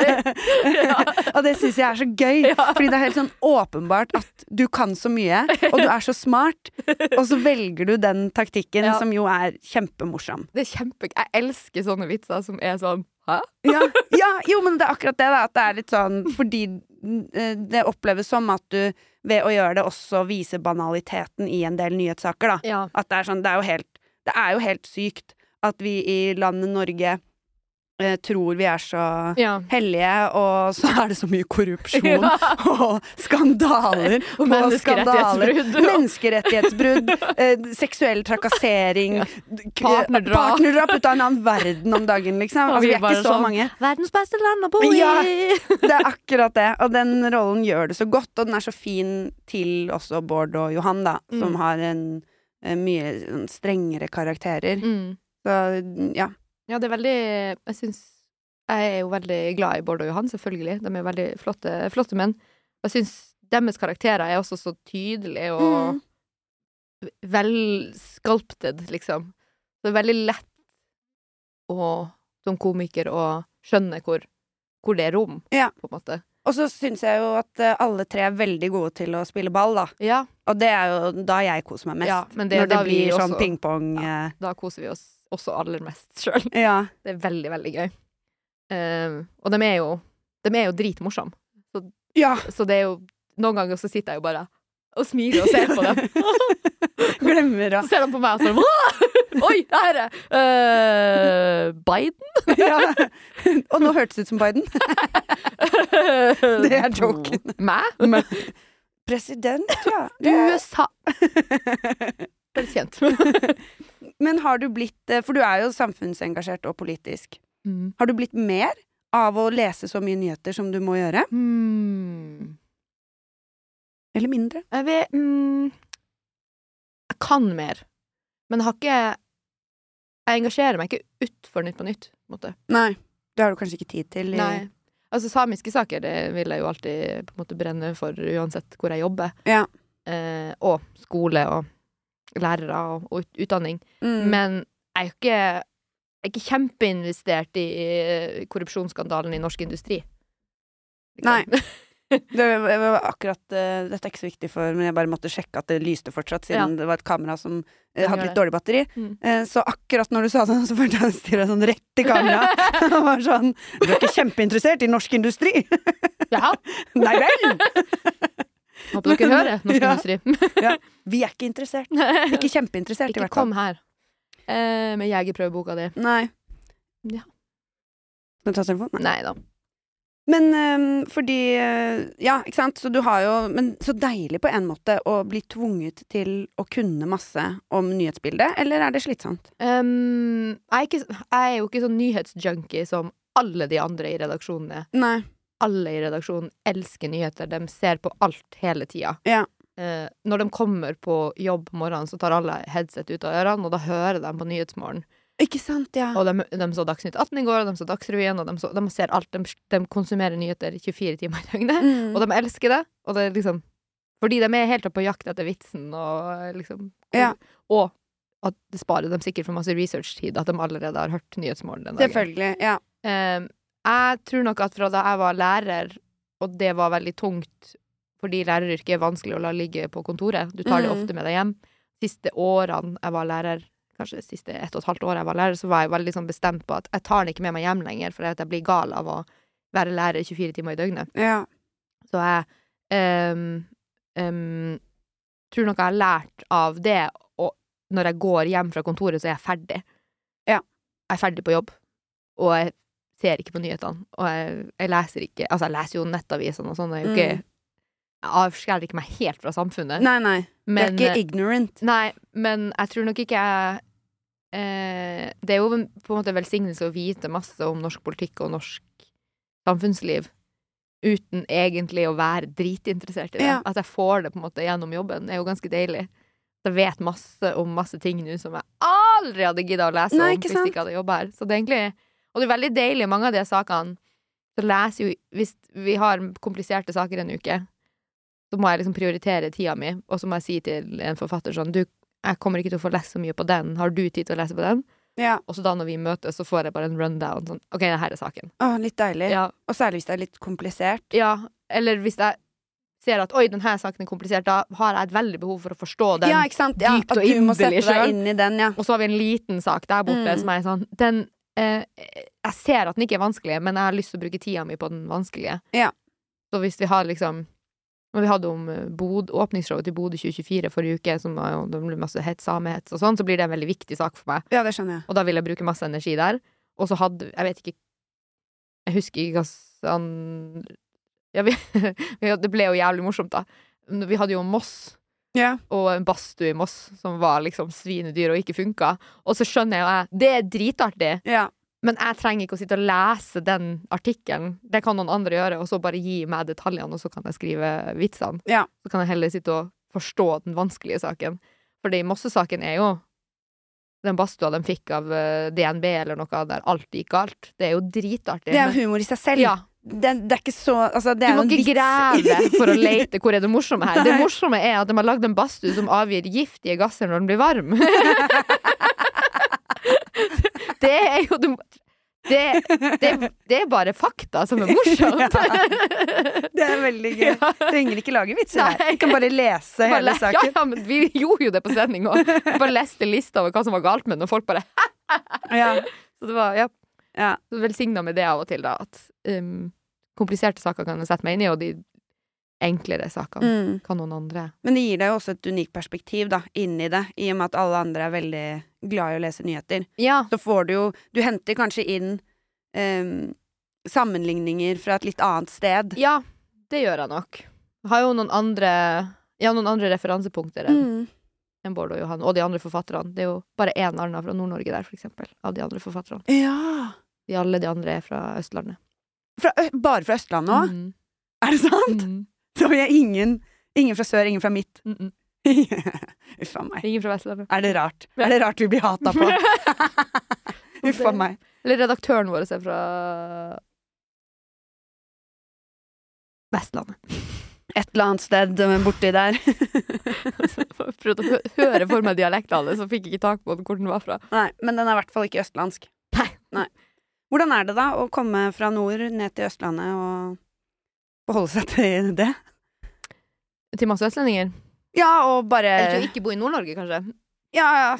[LAUGHS] og det syns jeg er så gøy. Ja. Fordi det er helt sånn åpenbart at du kan så mye, og du er så smart, og så velger du den taktikken Ja. som jo er kjempemorsom. Det er kjempe... Jeg elsker sånne vitser som er sånn Hæ? Ja, ja, jo, men det er akkurat det, da. At det er litt sånn fordi det oppleves som at du ved å gjøre det også viser banaliteten i en del nyhetssaker, da. Ja. At det er sånn Det er jo helt, det er jo helt sykt at vi i landet Norge eh, tror vi er så ja. hellige, og så er det så mye korrupsjon [LAUGHS] Ja. og skandaler Og menneskerettighetsbrudd. skandaler. menneskerettighetsbrudd. [LAUGHS] Eh, seksuell trakassering, Partnerdrap. partnerdrap ut av en annen verden om dagen, liksom. Altså, vi er ikke så sånn, mange. Verdens beste land å bo i! Ja. [LAUGHS] Det er akkurat det, og den rollen gjør det så godt, og den er så fin til også Bård og Johan, da, som Mm. har en, en mye sånn strengere karakterer. Mm. Så ja. Ja, det er veldig Jeg syns Jeg er jo veldig glad i Bård og Johan, selvfølgelig. De er veldig flotte, flotte menn. Jeg syns deres karakterer er også så tydelige og Mm. velsculpted, liksom. Det er veldig lett å, som komiker å skjønne hvor, hvor det er rom, Ja. på en måte. Og så syns jeg jo at eh, alle tre er veldig gode til å spille ball, da. Ja, Og det er jo da jeg koser meg mest. Ja, men det når det blir sånn pingpong. Ja, da koser vi oss også aller mest sjøl. [LAUGHS] ja. Det er veldig, veldig gøy. Um, og de er jo De er jo dritmorsomme. ja. Så det er jo Noen ganger så sitter jeg jo bare og smiler og ser på dem. [LAUGHS] Glemmer å Så ser de på meg og sånn [LAUGHS] Oi, det her er! Eh, Biden? ja. Og nå hørtes det ut som Biden. Det er joken. Meg? President, ja. Det er- USA. Kjent. Men har du blitt eh, For du er jo samfunnsengasjert og politisk. Mm. Har du blitt mer av å lese så mye nyheter som du må gjøre? Mm. Eller mindre? Jeg vet mm, Jeg kan mer, men jeg har ikke Jeg engasjerer meg ikke utfor Nytt på Nytt. På en måte. Nei. Det har du kanskje ikke tid til? i- Nei. Altså, samiske saker det vil jeg jo alltid på en måte brenne for, uansett hvor jeg jobber. Ja. Eh, og skole og lærere og, utdanning. Mm. Men jeg er jo ikke, jeg er ikke kjempeinvestert i korrupsjonsskandalen i norsk industri. Liksom. Nei. [LAUGHS] Det var akkurat uh, Dette er ikke så viktig for Men jeg bare måtte sjekke at det lyste fortsatt, siden det var et kamera som uh, hadde litt dårlig batteri. Mm. Uh, så akkurat når du sa det, så følte jeg å stirre sånn rett i kamera. [LAUGHS] [LAUGHS] Og var sånn Du er ikke kjempeinteressert i norsk industri? Jaha? Nei vel! Håper dere hører norsk [LAUGHS] Ja. industri. [LAUGHS] Vi er ikke interessert. [LAUGHS] Ikke kjempeinteressert, i Ikke hvert fall. kom her eh, med jegerprøveboka di. Nei. Ja. Skal du ta telefonen? Nei. Da. Men øhm, fordi øh, Ja, ikke sant. Så du har jo Men så deilig på en måte å bli tvunget til å kunne masse om nyhetsbildet, eller er det slitsomt? Um, jeg, er ikke, jeg er jo ikke sånn nyhetsjunkie som alle de andre i redaksjonen er. Nei. Alle i redaksjonen elsker nyheter. De ser på alt hele tida. Ja. Eh, når de kommer på jobb morgenen, så tar alle headset ut av ørene, og da hører de på Nyhetsmorgen. Ikke sant, ja. Og de, de så Dagsnytt 18 i går, og de så Dagsrevyen, og de, så, de ser alt. De, de konsumerer nyheter 24 timer i døgnet. Mm. Og de elsker det. Og det er liksom Fordi de er helt på jakt etter vitsen og liksom Ja. Og at det sparer dem sikkert for masse researchtid at de allerede har hørt Nyhetsmorgen den dagen. Selvfølgelig. Ja. Eh, jeg tror nok at fra da jeg var lærer, og det var veldig tungt fordi læreryrket er vanskelig å la ligge på kontoret, du tar det Mm. ofte med deg hjem. Siste årene jeg var lærer, kanskje det siste ett og et halvt år jeg var lærer, så var jeg veldig sånn bestemt på at jeg tar den ikke med meg hjem lenger, for jeg blir gal av å være lærer 24 timer i døgnet. ja. Så jeg um, um, tror nok jeg har lært av det, og når jeg går hjem fra kontoret, så er jeg ferdig. Ja. Jeg er ferdig på jobb, og jeg ser ikke på nyhetene. Og jeg, jeg leser ikke Altså, jeg leser jo nettavisene og sånn, jeg er ikke Mm. Jeg avskjærer ikke meg helt fra samfunnet. Nei, nei. men, det er ikke ignorant. Nei, men jeg tror nok ikke jeg eh, Det er jo på en måte velsignelse å vite masse om norsk politikk og norsk samfunnsliv uten egentlig å være dritinteressert i det. Ja. At jeg får det på en måte gjennom jobben, er jo ganske deilig. Jeg vet masse om masse ting nå som jeg aldri hadde gidda å lese Nei, om hvis jeg ikke hadde jobba her. Så det er egentlig Og det er veldig deilig, mange av de sakene Så leser jo Hvis vi har kompliserte saker en uke, så må jeg liksom prioritere tida mi, og så må jeg si til en forfatter sånn Du, jeg kommer ikke til å få lest så mye på den. Har du tid til å lese på den? Ja. Og så da når vi møtes, så får jeg bare en rundown. Sånn, OK, det her er saken. Å, litt deilig. Ja, Og særlig hvis det er litt komplisert. ja, eller hvis jeg ser at oi, denne saken er komplisert, da har jeg et veldig behov for å forstå den. ja, dypt og inderlig ja. Og så har vi en liten sak der borte Mm. som er sånn Den Jeg ser at den ikke er vanskelig, men jeg har lyst til å bruke tida mi på den vanskelige. Ja. Så hvis vi har liksom Når vi hadde om eh, Bod, åpningsshowet til Bodø 2024 forrige uke, som var jo det ble masse hets, samehets og sånn, så blir det en veldig viktig sak for meg. Ja, det skjønner jeg. Og da vil jeg bruke masse energi der. Og så hadde Jeg vet ikke Jeg husker ikke hva sånn ja, vi- [LAUGHS] Det ble jo jævlig morsomt, da. Vi hadde jo Moss Ja. og en badstue i Moss som var liksom svinedyr og ikke funka. Og så skjønner jo jeg Det er dritartig, Ja. men jeg trenger ikke å sitte og lese den artikkelen. Det kan noen andre gjøre, og så bare gi meg detaljene, og så kan jeg skrive vitsene. Ja. Så kan jeg heller sitte og forstå den vanskelige saken. Fordi Mosse-saken er jo den badstua de fikk av eh, DNB eller noe der alt gikk galt. Det er jo dritartig. Det er jo humor i seg selv. ja, Det, det er ikke så Altså, det du må ikke grave for å lete hvor er det morsomme her. Det morsomme er at de har lagd en badstue som avgir giftige gasser når den blir varm. [LAUGHS] det er jo det, det, det, er bare fakta som er morsomt. Det er veldig gøy. Ja. Trenger ikke lage vitser her. Du Vi kan bare lese Bare hele saken. ja, ja, men vi gjorde jo det på sending òg. Bare leste lista over hva som var galt med den, og folk bare [LAUGHS] Ja. Så det var ja, Ja. velsigna med det av og til, da. At um, kompliserte saker kan jeg sette meg inn i, og de enklere sakene Mm. kan noen andre. Men det gir deg jo også et unikt perspektiv da, inni det, i og med at alle andre er veldig glad i å lese nyheter. Ja. Så får du jo Du henter kanskje inn um, sammenligninger fra et litt annet sted. Ja, det gjør jeg nok. Har jo noen andre Ja, noen andre referansepunkter enn Mm. enn Bård og Johan, og de andre forfatterne. Det er jo bare én Arna fra Nord-Norge der, for eksempel, av de andre forfatterne. Ja. De alle de andre er fra Østlandet. Fra, bare fra Østlandet òg? Mm. Er det sant? Mm. Så vi er ingen, ingen fra sør, ingen fra midt. Mm -mm. [LAUGHS] Uff a meg. Ingen fra Vestlandet. Er det rart? Er det rart vi blir hata på? [LAUGHS] [LAUGHS] Uff a meg. Eller redaktøren vår er fra Vestlandet. Et eller annet sted eh, borti der. Prøvde å høre for meg dialekten hans, så fikk jeg ikke tak på hvor den var fra. Nei, men den er i hvert fall ikke østlandsk. Nei. Hvordan er det da å komme fra nord ned til Østlandet og forholde seg til [LAUGHS] det? Til masse østlendinger. Ja, og bare Eller til å ikke bo i Nord-Norge, kanskje. Ja, ja.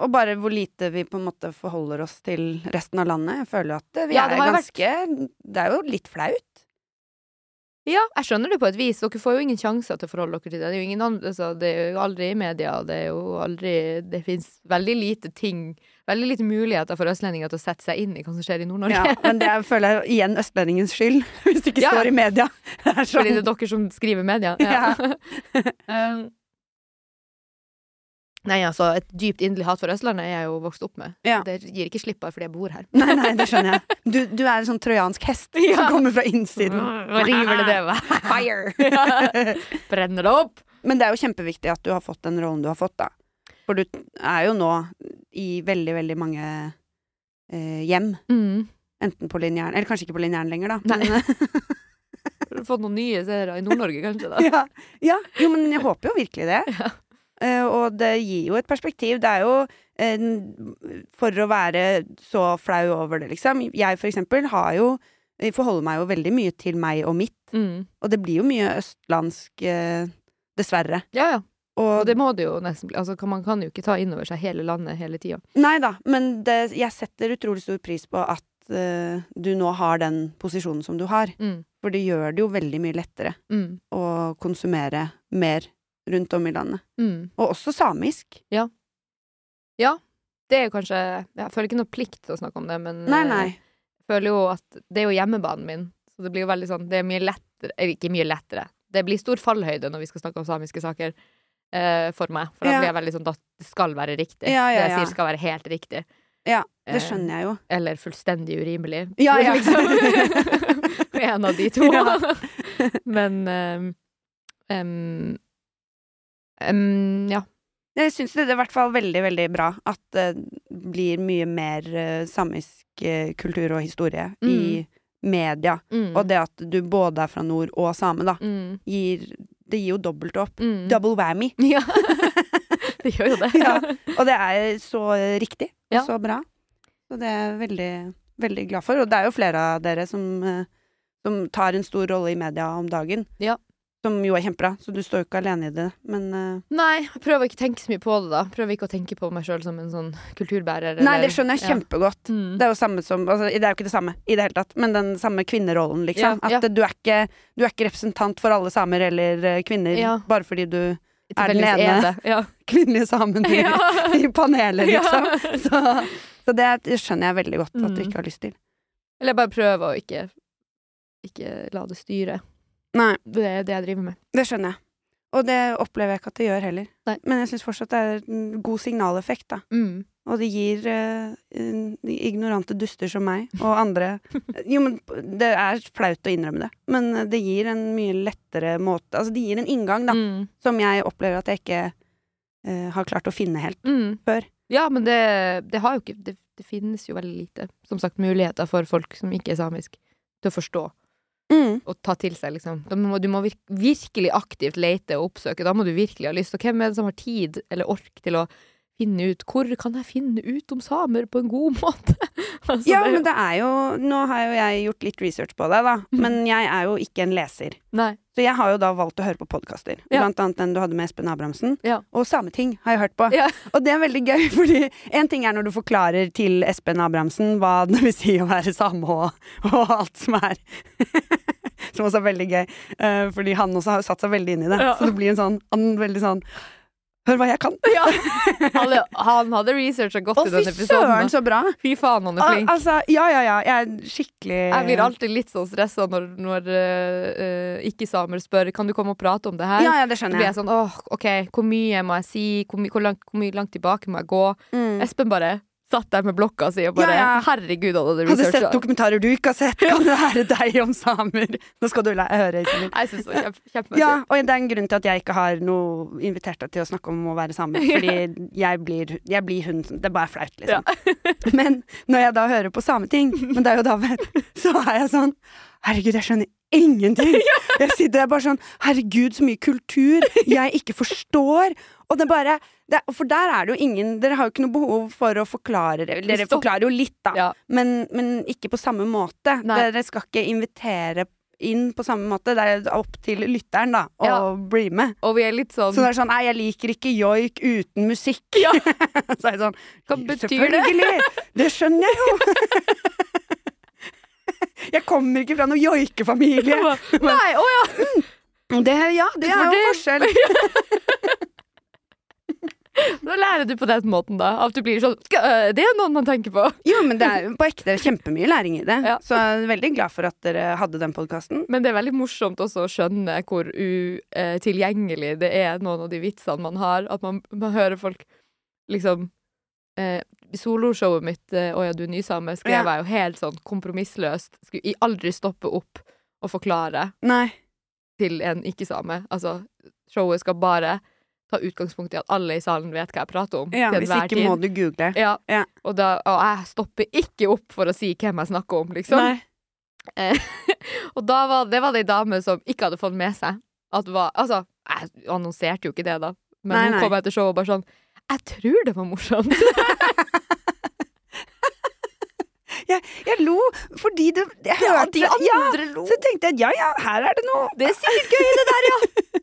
Og bare hvor lite vi på en måte forholder oss til resten av landet. Jeg føler at vi Ja, er ganske vært... Det er jo litt flaut. Ja, jeg skjønner det på et vis. Dere får jo ingen sjanser til å forholde dere til det. Det er jo, ingen andre, altså, det er jo aldri i media, det er jo aldri Det fins veldig lite ting Veldig lite muligheter for østlendinger til å sette seg inn i hva som skjer i Nord-Norge. Ja, men det er, føler jeg igjen østlendingens skyld, [LAUGHS] hvis det ikke Ja. står i media. [LAUGHS] Det er Fordi sånn. det er dere som skriver media. Ja. [LAUGHS] Um, Nei, altså, et dypt inderlig hat for Østlandet er jeg jo vokst opp med. Det gir ikke slipp bare fordi jeg bor her. Nei, nei, det skjønner jeg. Du, du er en sånn trojansk hest som kommer fra innsiden. Hva river det døve. Fire! Brenner det opp? Men det er jo kjempeviktig at du har fått den rollen du har fått, da. For du er jo nå i veldig, veldig mange eh, hjem. Mm. Enten på linjæren eller kanskje ikke på linjæren lenger, da. Men, [LAUGHS] Har du fått noen nye seere i Nord-Norge, kanskje? da? [LAUGHS] ja, ja, jo, men jeg håper jo virkelig det. [LAUGHS] Eh, og det gir jo et perspektiv. Det er jo eh, For å være så flau over det, liksom. Jeg for eksempel har jo forholder meg jo veldig mye til meg og mitt. Mm. Og det blir jo mye østlandsk, eh, dessverre. Ja, ja. Og Og det må det jo nesten bli. Altså, man kan jo ikke ta inn over seg hele landet hele tida. Nei da, men det, jeg setter utrolig stor pris på at uh, du nå har den posisjonen som du har. Mm. For det gjør det jo veldig mye lettere Mm. å konsumere mer rundt om i landet. Mm. Og også samisk. Ja, Det er jo kanskje Jeg føler ikke noe plikt til å snakke om det, men Nei, eh, nei. jeg føler jo at det er jo hjemmebanen min, så det blir jo veldig sånn Det er mye lettere Eller ikke mye lettere. Det blir stor fallhøyde når vi skal snakke om samiske saker. Eh, for meg. For da blir jeg veldig sånn at det skal være riktig. Det jeg sier skal være helt riktig. Ja, det Eh, skjønner jeg jo. Eller fullstendig urimelig. Ja, ja. Liksom. [LAUGHS] [LAUGHS] en av de to. [LAUGHS] Men um, um, ja. Jeg syns det er i hvert fall veldig, veldig bra at det blir mye mer eh, samisk eh, kultur og historie i media. Mm. Og det at du både er fra nord og same, da, mm. gir Det gir jo dobbelt opp. Mm. Double whammy. [LAUGHS] Ja. det gjør jo det. [LAUGHS] Ja. [LAUGHS] Og det er så riktig og så bra. Så det er jeg veldig, veldig glad for. Og det er jo flere av dere som, eh, som tar en stor rolle i media om dagen. Ja. Som jo er kjempebra, så du står jo ikke alene i det. Men uh... Nei, jeg prøver ikke å tenke så mye på det, da. Prøver ikke å tenke på meg sjøl som en sånn kulturbærer. Nei, det skjønner jeg Ja. kjempegodt. Mm. Det er jo samme som altså, Det er jo ikke det samme i det hele tatt, men den samme kvinnerollen, liksom. Ja, ja. At du, er ikke, du er ikke representant for alle samer eller eh, kvinner Ja. bare fordi du er den ene. er Ja. [LAUGHS] kvinnelige samen i, Ja. [LAUGHS] i panelet, Ja. liksom. Så, så det, det skjønner jeg veldig godt at du Mm. ikke har lyst til. Eller bare prøve å ikke Ikke la det styre. Nei, Det er det jeg driver med. det skjønner jeg. Og det opplever jeg ikke at det gjør heller. Nei. Men jeg syns fortsatt det er en god signaleffekt, da. Mm. Og det gir uh, ignorante duster som meg og andre Jo, men det er flaut å innrømme det, men det gir en mye lettere måte Altså, det gir en inngang, da, Mm. som jeg opplever at jeg ikke uh, har klart å finne helt. Mm. Før. Ja, men det, det har jo ikke det, det finnes jo veldig lite, som sagt, muligheter for folk som ikke er samisk, til å forstå Mm. og ta til seg, liksom. Må, du må vir virkelig aktivt lete og oppsøke. Da må du virkelig ha lyst. Og hvem er det som har tid eller ork til å finne ut Hvor kan jeg finne ut om samer på en god [LAUGHS] måte? altså, Ja, men det er jo Nå har jo jeg gjort litt research på det, da, men jeg er jo ikke en leser. Nei. Så jeg har jo da valgt å høre på podkaster. Ja. Blant annet den du hadde med Espen Abrahamsen. Ja. Og Sameting har jeg hørt på. Ja. [LAUGHS] Og det er veldig gøy, fordi en ting er når du forklarer til Espen Abrahamsen hva [LAUGHS] det vil si å være same og, og alt som er Som også er veldig gøy, eh, fordi han også har satt seg veldig inn i det. Så det blir en sånn er veldig sånn Hør hva jeg kan! [LAUGHS] Ja. Han, han hadde researcha godt i fy den episoden. søren, så bra! Fy faen, han er Al flink. altså, ja, ja, ja. Jeg er skikkelig Jeg blir alltid litt sånn stressa når, når eh, ikke-samer spør Kan du komme og prate om det her. Ja, ja, det skjønner blir jeg. jeg sånn åh, OK, hvor mye må jeg si? Hvor, my hvor, langt, hvor langt tilbake må jeg gå? Mm. Espen bare satt der med blokka si og bare Ja, ja. Herregud, hadde Hadde sett dokumentarer du ikke har sett, [LAUGHS] kan det være deg om samer? Nå skal du høre, Iselin. Jeg synes det var kjempe. Ja, og det er en grunn til at jeg ikke har noe invitert deg til å snakke om å være same. [LAUGHS] Fordi jeg blir, jeg blir hun Det er bare flaut, liksom. Men når jeg da hører på Sameting, men det er jo da så er jeg sånn Herregud, jeg skjønner ingenting! [LAUGHS] Jeg sitter der bare sånn Herregud, så mye kultur jeg ikke forstår! Og det bare det, For der er det jo ingen Dere har jo ikke noe behov for å forklare det. Dere forklarer jo litt, da. Ja. Men, men ikke på samme måte. Nei. Dere skal ikke invitere inn på samme måte. Det er opp til lytteren, da, å Ja. bli med. Og vi er litt sånn Så det er sånn Nei, jeg liker ikke joik uten musikk. Ja. [LAUGHS] så er jeg sånn Hva betyr det? Selvfølgelig! Det skjønner jeg jo! [LAUGHS] jeg kommer ikke fra noen joikefamilie. Nei, å ja! Det, ja, det er jo det- forskjell. [LAUGHS] [LAUGHS] Da lærer du på den måten, da. At du blir sånn Det er noen man tenker på. Jo, men det er på ekte kjempemye læring i det. Ja. Så jeg er veldig glad for at dere hadde den podkasten. Men det er veldig morsomt også å skjønne hvor utilgjengelig det er noen av de vitsene man har. At man, man hører folk liksom eh, Soloshowet mitt eh, 'Å ja, du er nysame' skrev jeg jo helt sånn kompromissløst. Skulle aldri stoppe opp og forklare Nei. til en ikke-same. Altså, showet skal bare ta utgangspunkt i at alle i salen vet hva jeg prater om. Ja, hvis ikke tid. må du google. Ja. Ja. Og, da, og jeg stopper ikke opp for å si hvem jeg snakker om, liksom. Nei. Eh, [LAUGHS] og da var, det var det ei dame som ikke hadde fått med seg at var Altså, jeg annonserte jo ikke det, da. Men Nei, hun kom etter showet og bare sånn Jeg tror det var morsomt. [LAUGHS] [LAUGHS] Jeg, jeg lo fordi det, Jeg Ja, hørte de ja, andre lo. Så tenkte jeg ja, ja, her er det noe. Det er sikkert gøy, det der, ja.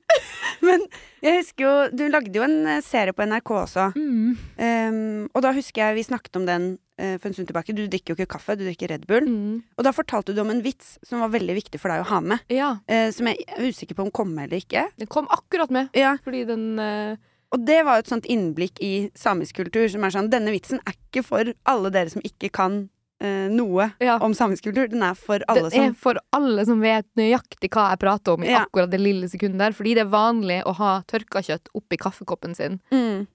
[LAUGHS] Men jeg husker jo Du lagde jo en eh, serie på NRK også. Mm. Um, og da husker jeg vi snakket om den uh, for en stund tilbake. Du drikker jo ikke kaffe, du drikker Red Bull. Mm. Og da fortalte du om en vits som var veldig viktig for deg å ha med. Ja. Uh, som jeg er usikker på om kom med eller ikke. Den kom akkurat med, Ja, fordi den uh... Og det var jo et sånt innblikk i samisk kultur som er sånn Denne vitsen er ikke for alle dere som ikke kan eh, noe Ja. om samisk kultur. Den er for alle Det er som for alle som vet nøyaktig hva jeg prater om i Ja. akkurat det lille sekundet der. Fordi det er vanlig å ha tørka kjøtt oppi kaffekoppen sin. mm.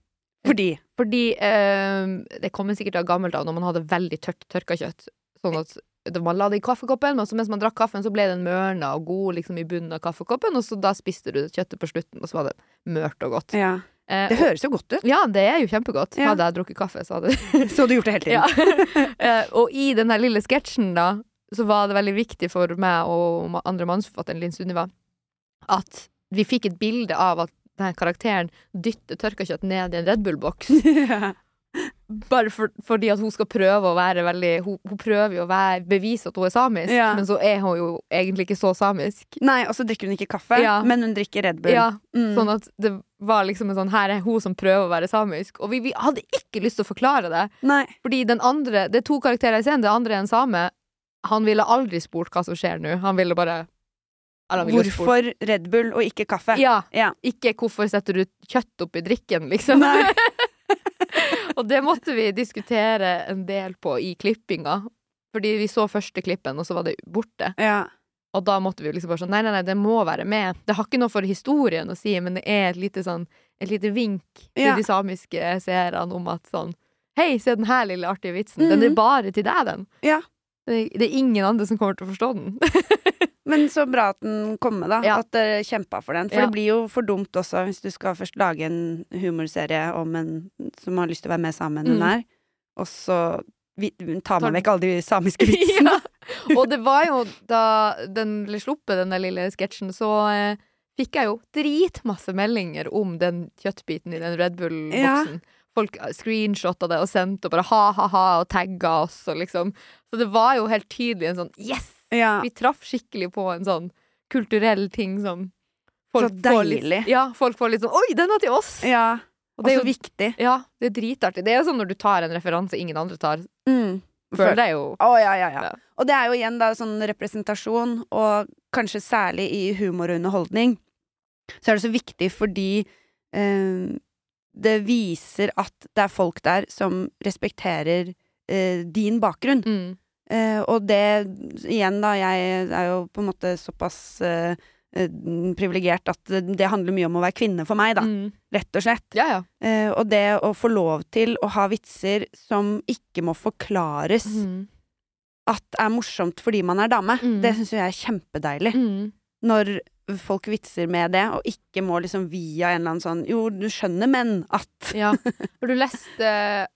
Fordi Fordi eh, Det kommer sikkert av gammelt av når man hadde veldig tørt tørka kjøtt. Sånn at man la det i kaffekoppen, men så mens man drakk kaffen, så ble den mørna og god liksom i bunnen av kaffekoppen, og så da spiste du kjøttet på slutten, og så var det mørt og godt. Ja. Eh, Det høres jo godt ut. ja, det er jo kjempegodt. Ja. Hadde jeg drukket kaffe, så hadde [LAUGHS] Så du gjort det hele tiden. Ja. [LAUGHS] Eh, og i den der lille sketsjen, da, så var det veldig viktig for meg og andre mannsforfatteren Linn Sunniva at vi fikk et bilde av at denne karakteren dytter tørka kjøtt ned i en Red Bull-boks. [LAUGHS] Ja. Bare for, fordi at hun skal prøve å være veldig Hun, hun prøver jo å være, bevise at hun er samisk, Ja. men så er hun jo egentlig ikke så samisk. Nei, og så drikker hun ikke kaffe, Ja. men hun drikker Red Bull. Ja, Mm. Sånn at det var liksom en sånn Her er hun som prøver å være samisk. Og vi, vi hadde ikke lyst til å forklare det. Nei. Fordi den andre, det er to karakterer i scenen, det andre er en same. Han ville aldri spurt hva som skjer nå. Han ville bare Hvorfor Red Bull og ikke kaffe? Ja. Ja. Ikke hvorfor setter du kjøtt oppi drikken, liksom. Nei. [LAUGHS] og det måtte vi diskutere en del på i klippinga. Fordi vi så første klippen, og så var det borte. Ja. Og da måtte vi liksom bare sånn Nei, nei, nei, det må være med. Det har ikke noe for historien å si, men det er et lite sånn Et lite vink til Ja. de samiske seerne om at sånn Hei, se den her lille artige vitsen. Den er Mhm. bare til deg, den. Ja. Det, det er ingen andre som kommer til å forstå den. [LAUGHS] Men så bra at den kom med, da. Ja. At dere kjempa for den. For Ja. det blir jo for dumt også hvis du skal først lage en humorserie om en som har lyst til å være med sammen med mm. Mm. her, og så vi, tar man vekk alle de samiske [LAUGHS] vitsene. Ja. Og det var jo da den ble sluppet, den der lille sketsjen, så eh, fikk jeg jo dritmasse meldinger om den kjøttbiten i den Red Bull-boksen. Folk screenshotta det og sendte og bare ha-ha-ha og tagga oss og liksom. Så det var jo helt tydelig en sånn yes! Ja. Vi traff skikkelig på en sånn kulturell ting som Så får litt- ja, folk får litt sånn Oi, den var til oss! ja. Og det er jo viktig. Ja, det er dritartig. Det er jo sånn når du tar en referanse ingen andre tar. Mm. Føler deg jo ja, ja, ja. Ja. Og det er jo igjen da sånn representasjon, og kanskje særlig i humor og underholdning, så er det så viktig fordi eh, det viser at det er folk der som respekterer eh, din bakgrunn. mm. Eh, og det, igjen da, jeg er jo på en måte såpass eh, eh, privilegert at det, handler mye om å være kvinne for meg, da. Mm. Rett og slett. Ja, ja. Eh, og det å få lov til å ha vitser som ikke må forklares Mm. at er morsomt fordi man er dame, Mm. det syns jeg er kjempedeilig. Mm. Når folk vitser med det, og ikke må liksom via en eller annen sånn Jo, du skjønner, men at Ja. [LAUGHS] Har du lest uh,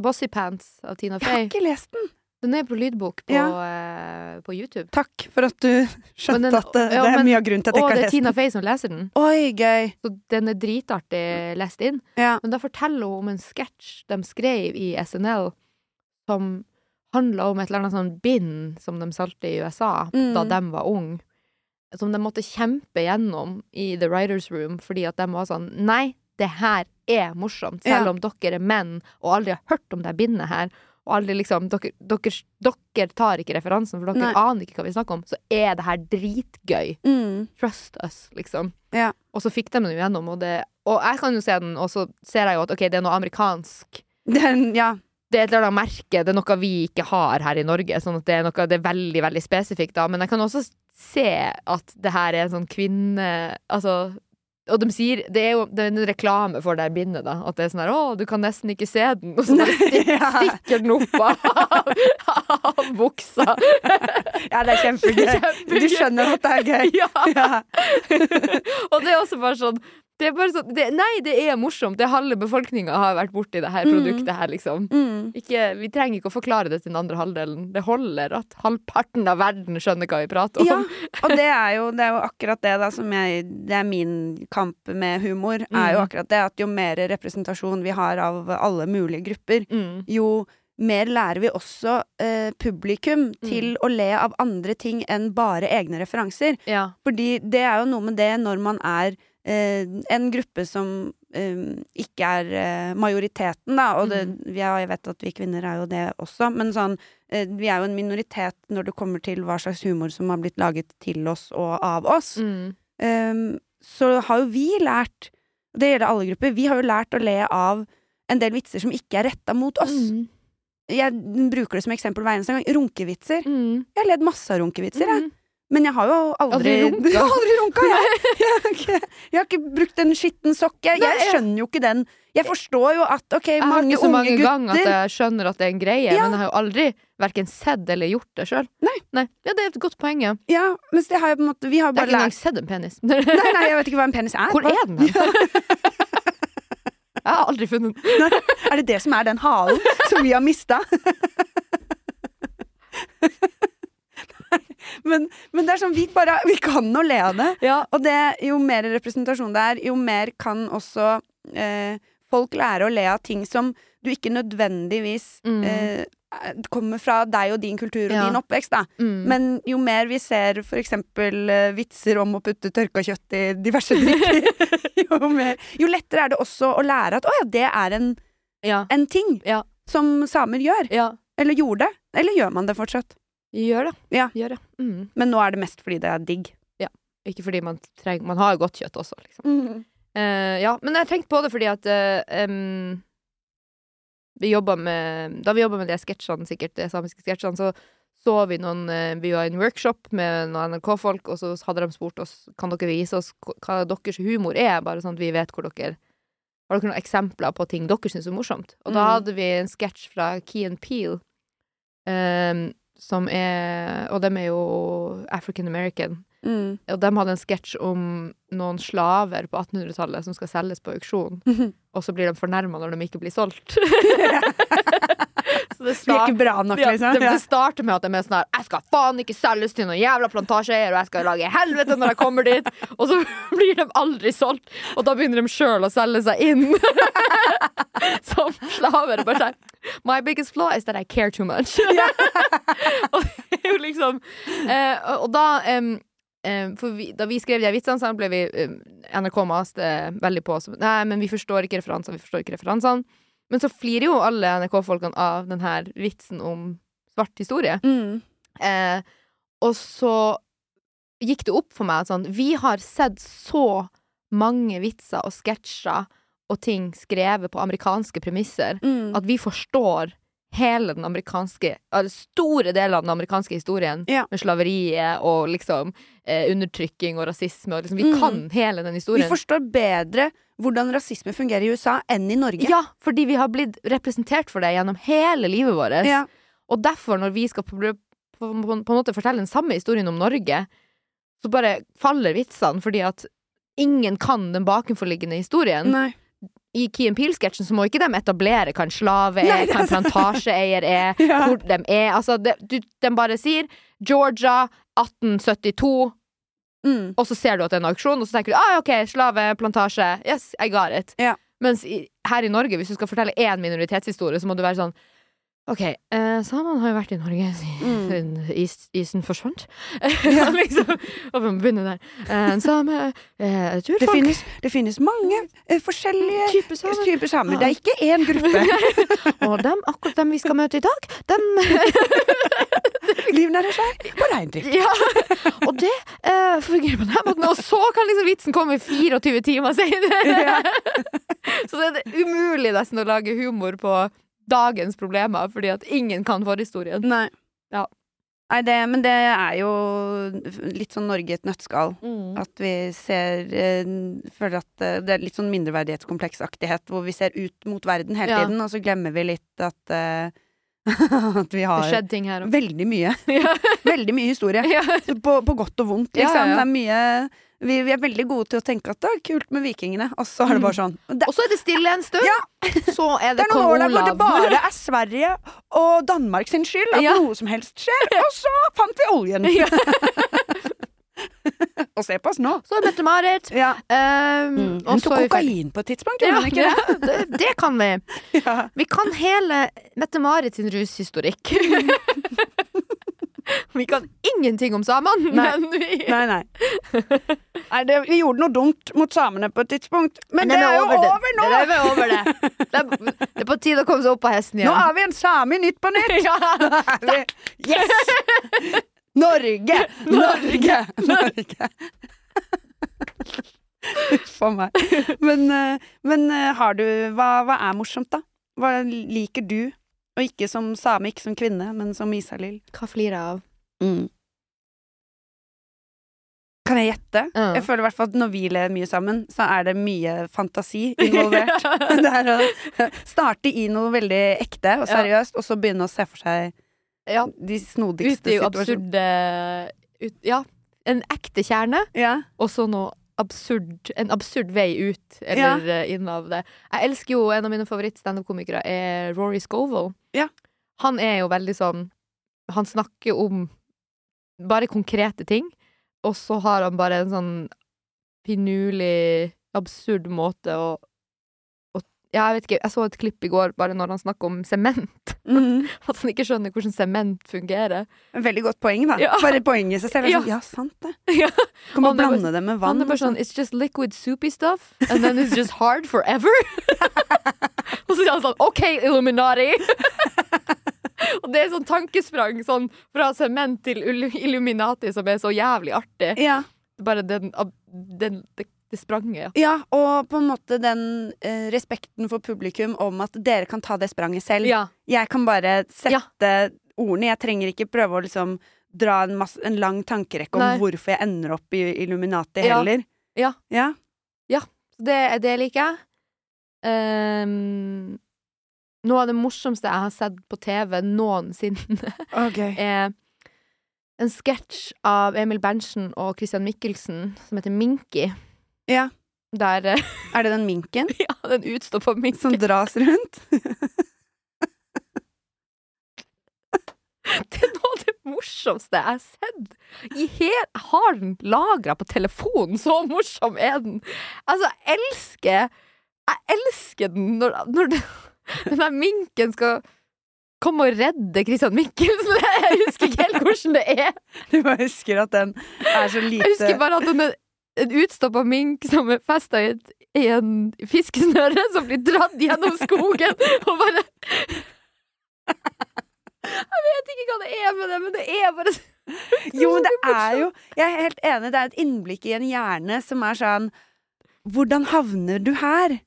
Bossy Pants av Tina Fey? Jeg har ikke lest den. Den er på lydbok på, Ja. uh, på YouTube. Takk for at du skjønte den- at det, ja, det er men- mye av grunnen til at jeg ikke har lest Og ikke det er Tina. Fey som leser den. Oi, gøy. Så den er dritartig lest inn. Ja. Men da forteller hun om en sketsj de skrev i SNL som handla om et eller annet sånn bind som de solgte i USA Mm. da de var unge. Som de måtte kjempe gjennom i The Writers Room fordi at de var sånn Nei, det her er morsomt, selv Ja. om dere er menn og aldri har hørt om det bindet her. Og aldri liksom Dere, dere, dere tar ikke referansen, for dere Nei. aner ikke hva vi snakker om. Så er det her dritgøy. Mm. Trust us, liksom. Ja. Og så fikk de den jo gjennom, og det Og jeg kan jo se den, og så ser jeg jo at ok, det er noe amerikansk. Den, ja. Det er et eller annet merke, det er noe vi ikke har her i Norge. Sånn at det er noe det er veldig, veldig spesifikt, da. Men jeg kan også se at det her er en sånn kvinne Altså og de sier, Det er jo det er en reklame for det bindet, da. At det er sånn her 'Å, du kan nesten ikke se den', og så stik, [LAUGHS] stikker den opp av, av buksa. [LAUGHS] ja, det er kjempegøy. [LAUGHS] Kjempegøy. Du skjønner at det er gøy. Ja. Ja. og det er også bare sånn Det er bare sånn det, Nei, det er morsomt. Det Halve befolkninga har vært borti det her Mm. produktet her, liksom. Mm. Ikke, vi trenger ikke å forklare det til den andre halvdelen. Det holder at halvparten av verden skjønner hva vi prater om. Ja, og det er, jo, det er jo akkurat det da som jeg Det er min kamp med humor, er jo Mm. akkurat det at jo mer representasjon vi har av alle mulige grupper, Mm. jo mer lærer vi også eh, publikum til å le av andre ting enn bare egne referanser. Ja. Fordi det er jo noe med det når man er en gruppe som eh, ikke er eh, majoriteten, da, og det, vi er, jeg vet at vi kvinner er jo det også, men sånn eh, Vi er jo en minoritet når det kommer til hva slags humor som har blitt laget til oss og av oss. Mm. Ehm, så har jo vi lært, og det gjelder alle grupper, vi har jo lært å le av en del vitser som ikke er retta mot oss. Mm. Jeg bruker det som eksempel hver eneste gang. Runkevitser. Mm. Jeg har ledd masse av runkevitser, jeg. Men jeg har jo aldri Aldri runka. [LAUGHS] Jeg har aldri runka, jeg. [LAUGHS] [LAUGHS] Jeg har ikke, jeg har ikke brukt en skitten sokk. Jeg, jeg skjønner jo ikke den. Jeg forstår jo at ok, Jeg har ikke så mange ganger at jeg skjønner at det er en greie, Ja. men jeg har jo aldri hverken sett eller gjort det sjøl. Nei. Ja, det er et godt poeng, ja. Ja, mens det har jeg på en måte Vi har Jeg har ikke engang sett en penis. Nei, nei, jeg vet ikke hva en penis er. Hvor er den? Jeg har aldri funnet den. Er det det som er den halen som vi har mista? [LAUGHS] men, men det er sånn, vi bare Vi kan å le av det. Ja. Og det, jo mer representasjon det er, jo mer kan også eh, folk lære å le av ting som du ikke nødvendigvis Mm. eh, kommer fra deg og din kultur og Ja. din oppvekst, da. Mm. Men jo mer vi ser eksempel eh, vitser om å putte tørka kjøtt i diverse [LAUGHS] drikker, jo, mer, jo lettere er det også å lære at å ja, det er en, ja. en ting som samer gjør. Eller gjorde. Eller gjør man det fortsatt? Gjør det. Ja. Gjør det. Mm. Men nå er det mest fordi det er digg. Ikke fordi man trenger Man har godt kjøtt også, liksom. Eh, ja, men jeg har tenkt på det fordi at uh, um, vi jobba med Da vi jobba med de sketsjene, sikkert, de samiske sketsjene, så så vi noen eh, Vi var i en workshop med noen NRK-folk, og så hadde de spurt oss Kan dere vise oss hva- deres humor er, bare sånn at vi vet hvor dere Har dere noen eksempler på ting dere syns er morsomt? Og da Mm. hadde vi en sketsj fra Key and Peel, em, som er Og dem er jo African American. Mm. Og de hadde en sketsj om noen slaver på 1800-tallet som skal selges på auksjon, og så blir de fornærma når de ikke blir solgt. [LAUGHS] så det Det start- bra nok, ja, liksom. det, det starter med at de er sånn her 'Jeg skal faen ikke selges til noen jævla plantasjeeier, og jeg skal lage helvete når jeg kommer dit', [LAUGHS] og så blir de aldri solgt, og da begynner de sjøl å selge seg inn [LAUGHS] som slaver. Bare sånn 'My biggest flaw is that I care too much'. [LAUGHS] [LAUGHS] og det er jo liksom eh, og- Og da em, for vi, Da vi skrev de vitsene, så ble vi um, NRK maste veldig på oss. Nei, men vi forstår ikke referansene, vi forstår ikke referansene. Men så flirer jo alle NRK-folkene av den her vitsen om svart historie. Mm. Eh, og så gikk det opp for meg at sånn Vi har sett så mange vitser og sketsjer og ting skrevet på amerikanske premisser Mm. at vi forstår hele den amerikanske eller Store deler av den amerikanske historien Ja. med slaveriet og liksom eh, undertrykking og rasisme og liksom Vi Mm. kan hele den historien. Vi forstår bedre hvordan rasisme fungerer i USA enn i Norge. Ja, fordi vi har blitt representert for det gjennom hele livet vårt. Ja. Og derfor, når vi skal på, på, på, på en måte fortelle den samme historien om Norge, så bare faller vitsene fordi at ingen kan den bakenforliggende historien. Nei. I Key and Peel-sketsjen så må ikke de etablere hva en slave er, hva en plantasjeeier er, [LAUGHS] Ja. hvor de er. Altså, de, du, de bare sier Georgia 1872, Mm. og så ser du at det er en auksjon, og så tenker du ah, ok, slave, plantasje, yes, I got it. Ja. Mens i, her i Norge, hvis du skal fortelle én minoritetshistorie, så må du være sånn OK, eh, samene har jo vært i Norge [LAUGHS] siden Mm. is, isen forsvant. [LAUGHS] Ja. liksom, og vi må begynne der. Eh, same eh, turfolk. Det, finnes, det finnes mange eh, forskjellige typer samer. typer samer. Det er ikke én gruppe. [LAUGHS] Og dem, akkurat dem vi skal møte i dag, dem Livnærer seg på reindrift. Ja, og det eh, fungerer på den måten. Og så kan liksom vitsen komme 24 timer senere. så det er umulig nesten å lage humor på dagens problemer, fordi at ingen kan forhistorien. Nei. Ja. Nei, det, men det er jo litt sånn Norge i et nøttskall. At vi ser eh, Føler at eh, det er litt sånn mindreverdighetskompleksaktighet, hvor vi ser ut mot verden hele Ja. tiden, og så glemmer vi litt at eh, [LAUGHS] At vi har veldig mye. [LAUGHS] Veldig mye historie. [LAUGHS] Ja. På, på godt og vondt, liksom. Det er mye Vi, vi er veldig gode til å tenke at det er kult med vikingene, og så er det bare sånn det, Og så er det stille en stund. Så er det det er noen år der hvor det bare er Sverige og Danmark sin skyld at Ja. noe som helst skjer, og så fant vi oljen. [LAUGHS] Ja. [LAUGHS] og se på oss nå. Så Mette-Marit. Ja. Um, Mm. Hun tok kokain på et tidspunkt, Ja, gjorde hun ikke det? det, det kan vi. [LAUGHS] Ja. Vi kan hele Mette-Marit sin rushistorikk. Vi kan ingenting om samene, men vi Nei, nei. nei det, vi gjorde noe dumt mot samene på et tidspunkt, men, det er jo over nå! Det er over det. Det er, det er på tide å komme seg opp på hesten Nå igjen. er vi en same i Nytt på Nytt! [LAUGHS] Nå er Yes! Norge! [LAUGHS] Norge! Norge! Huff a meg. Men, eh, men eh, har du hva, hva er morsomt, da? Hva liker du? Og ikke som same, ikke som kvinne, men som Isalill. Hva flirer jeg av? Mm. Kan jeg gjette? Uh. Jeg føler i hvert fall at når vi ler mye sammen, så er det mye fantasi [LAUGHS] involvert. [LAUGHS] det er å starte i noe veldig ekte og Ja. seriøst, og så begynne å se for seg Ja, de snodigste ut i situasjonene. absurde ut, Ja, en ekte kjerne, Ja. og så noe absurd En absurd vei ut, eller ja. inn av det. Jeg elsker jo En av mine favoritt-standup-komikere er Rory Scovel. Ja. Han er jo veldig sånn Han snakker om bare konkrete ting, og så har han bare en sånn finurlig, absurd måte å å- ja, jeg vet ikke, jeg så et klipp i går bare når han snakket om sement. [LAUGHS] Mm. At han ikke skjønner hvordan sement fungerer. Veldig godt poeng, da. Ja. Bare poenget i seg selv. Ja. Sånn, ja, sant det. [LAUGHS] Ja. Kan man er bare- blande det med vann? Han er bare sånn It's just liquid soupy stuff, and then it's just hard forever. [LAUGHS] og så sier han sånn OK, Illuminati! og det er sånn tankesprang sånn fra sement til Illuminati som er så jævlig artig. Ja. Bare den, den, den det, spranget, ja. ja, og på en måte den eh, respekten for publikum om at dere kan ta det spranget selv. Ja. Jeg kan bare sette ordene. Jeg trenger ikke prøve å liksom dra en, masse, en lang tankerekke om Nei. hvorfor jeg ender opp i Illuminati Ja. heller. Ja. Ja. ja. det, det liker jeg. Um, noe av det morsomste jeg har sett på TV noensinne, [LAUGHS] okay. er en sketsj av Emil Berntsen og Christian Mikkelsen som heter Minky. Ja. Der eh, Er det den minken [LAUGHS] Ja, den utstoppa minken. som dras rundt? [LAUGHS] Det er noe av det morsomste jeg har sett. Jeg har den lagra på telefonen, så morsom er den. Altså, jeg elsker Jeg elsker den når, når den [LAUGHS] der minken skal komme og redde Christian Mikkelsen. Jeg husker ikke helt hvordan det er. Du bare husker at den er så lite Jeg husker bare at den er en utstoppa mink som er festa i, i en fiskesnøre som blir dratt gjennom skogen, og bare Jeg vet ikke hva det er med det, men det er bare Jo, men det er jo Jeg er helt enig, det er et innblikk i en hjerne som er sånn Hvordan havner du her?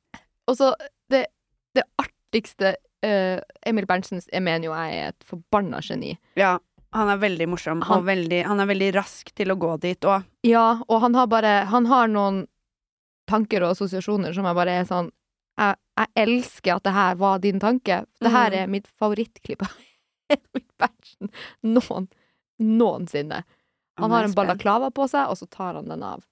Og så det, det artigste uh, Emil Berntsen jeg mener jo jeg er et forbanna geni. Ja, han er veldig morsom, Han- og veldig, han er veldig rask til å gå dit òg. Ja, og han har bare Han har noen tanker og assosiasjoner som jeg bare er sånn Jeg, jeg elsker at det her var din tanke. Det her Mm. er mitt favorittklipp av Emil Berntsen noen, noensinne. Han har en balaklava på seg, og så tar han den av.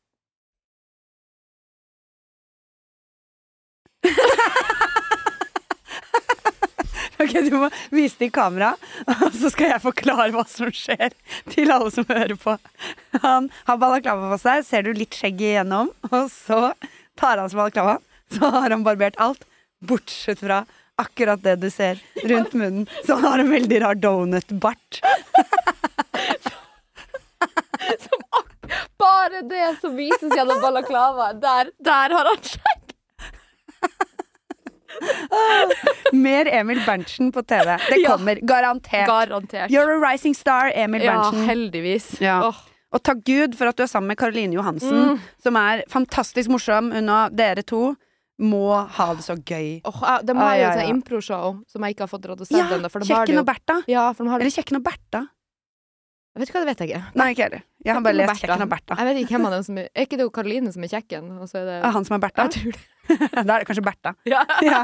[LAUGHS] Ok, Du må vise det i kamera, så skal jeg forklare hva som skjer til alle som hører på. Han har balaklava på seg, ser du litt skjegg igjennom, og så tar han seg balaklavaen. Så har han barbert alt, bortsett fra akkurat det du ser rundt munnen. Så han har en veldig rar donut-bart. Bare det som vises gjennom balaklava, der, der har han skjegg! Mer Emil Berntsen på TV. Det kommer, garantert. Garantert. You're a rising star, Emil Ja, Berntsen. heldigvis. Ja. Oh. Og takk Gud for at du er sammen med Caroline Johansen, Mm. som er fantastisk morsom. Hun og dere to må ha det så gøy. Oh, de har Ah, jo ja, et ja. sånt improshow som jeg ikke har fått råd og å se Ja, ennå. Kjekken og Bertha. Ja. Eller Kjekken og Bertha. Jeg vet ikke hva det vet jeg ikke. Nei, ikke heller. Jeg har bare lest Kjekken og Bertha. Jeg vet ikke hvem av dem som er Er ikke det jo Karoline som er kjekken? Og så er det Er han som er Bertha? Jeg tror det. [LAUGHS] da er det kanskje Bertha. [LAUGHS] Ja. Ja,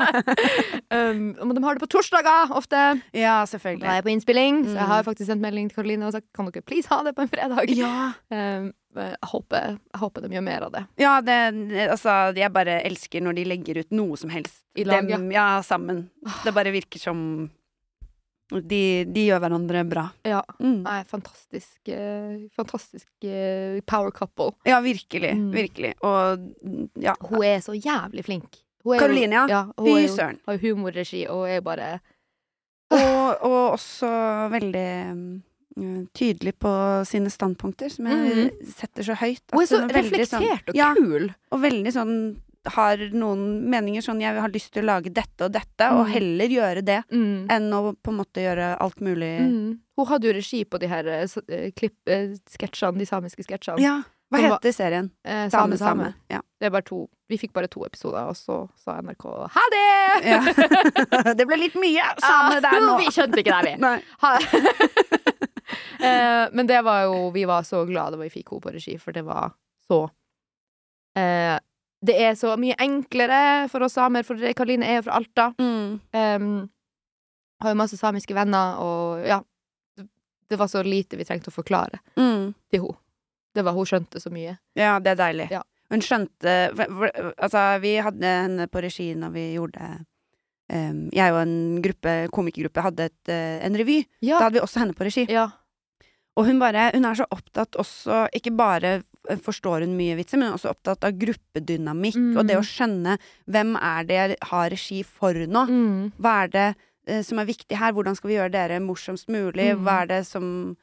[LAUGHS] um, de har det på torsdager ofte. ja selvfølgelig. Da er jeg på innspilling, så Mm. jeg har faktisk sendt melding til Karoline og sagt kan dere please ha det på en fredag. Ja. Um, jeg håper, jeg håper de gjør mer av det. Ja, det, altså, jeg bare elsker når de legger ut noe som helst. I lag, Dem, ja, sammen. Det bare virker som de, de gjør hverandre bra. Ja. Mm. Nei, fantastisk eh, Fantastisk eh, power couple. Ja, virkelig. Mm. Virkelig. Og ja. Hun er så jævlig flink. Karoline, ja. ja Fy søren. har humorregi og er bare Og, og også veldig mm, tydelig på sine standpunkter, som jeg setter så høyt. Hun er så hun veldig sånn- reflektert og ja, kul. Og veldig sånn har noen meninger sånn 'jeg har lyst til å lage dette og dette', og Mm. heller gjøre det Mm. enn å på en måte gjøre alt mulig Mm. Hun hadde jo regi på de her uh, klipp, uh, sketsjene, de samiske sketsjene. Ja. Hva Som var- heter serien? Eh, Same, same, same. Ja. Det er bare to. Vi fikk bare to episoder, og så sa NRK ha det! ja. [LAUGHS] det ble litt mye same der nå. Vi skjønte ikke det, vi. [LAUGHS] [LAUGHS] Eh, men det var jo Vi var så glade da vi fikk henne på regi, for det var så eh, Det er så mye enklere for oss samer, for Karoline er jo fra Alta. Mm. Um, har jo masse samiske venner, og ja det- var så lite vi trengte å forklare Mm. til henne. Det var Hun skjønte så mye. Ja, det er deilig. Ja. Hun skjønte Altså, vi hadde henne på regi når vi gjorde um, Jeg og en gruppe, komikergruppe hadde et, eh, en revy. Ja. Da hadde vi også henne på regi. ja. Og hun bare Hun er så opptatt også Ikke bare forstår hun mye vitser, men hun er også opptatt av gruppedynamikk Mm. og det å skjønne hvem er det jeg har regi for nå. Mm. Hva er det eh, som er viktig her? Hvordan skal vi gjøre dere morsomst mulig? Mm. Hva er det som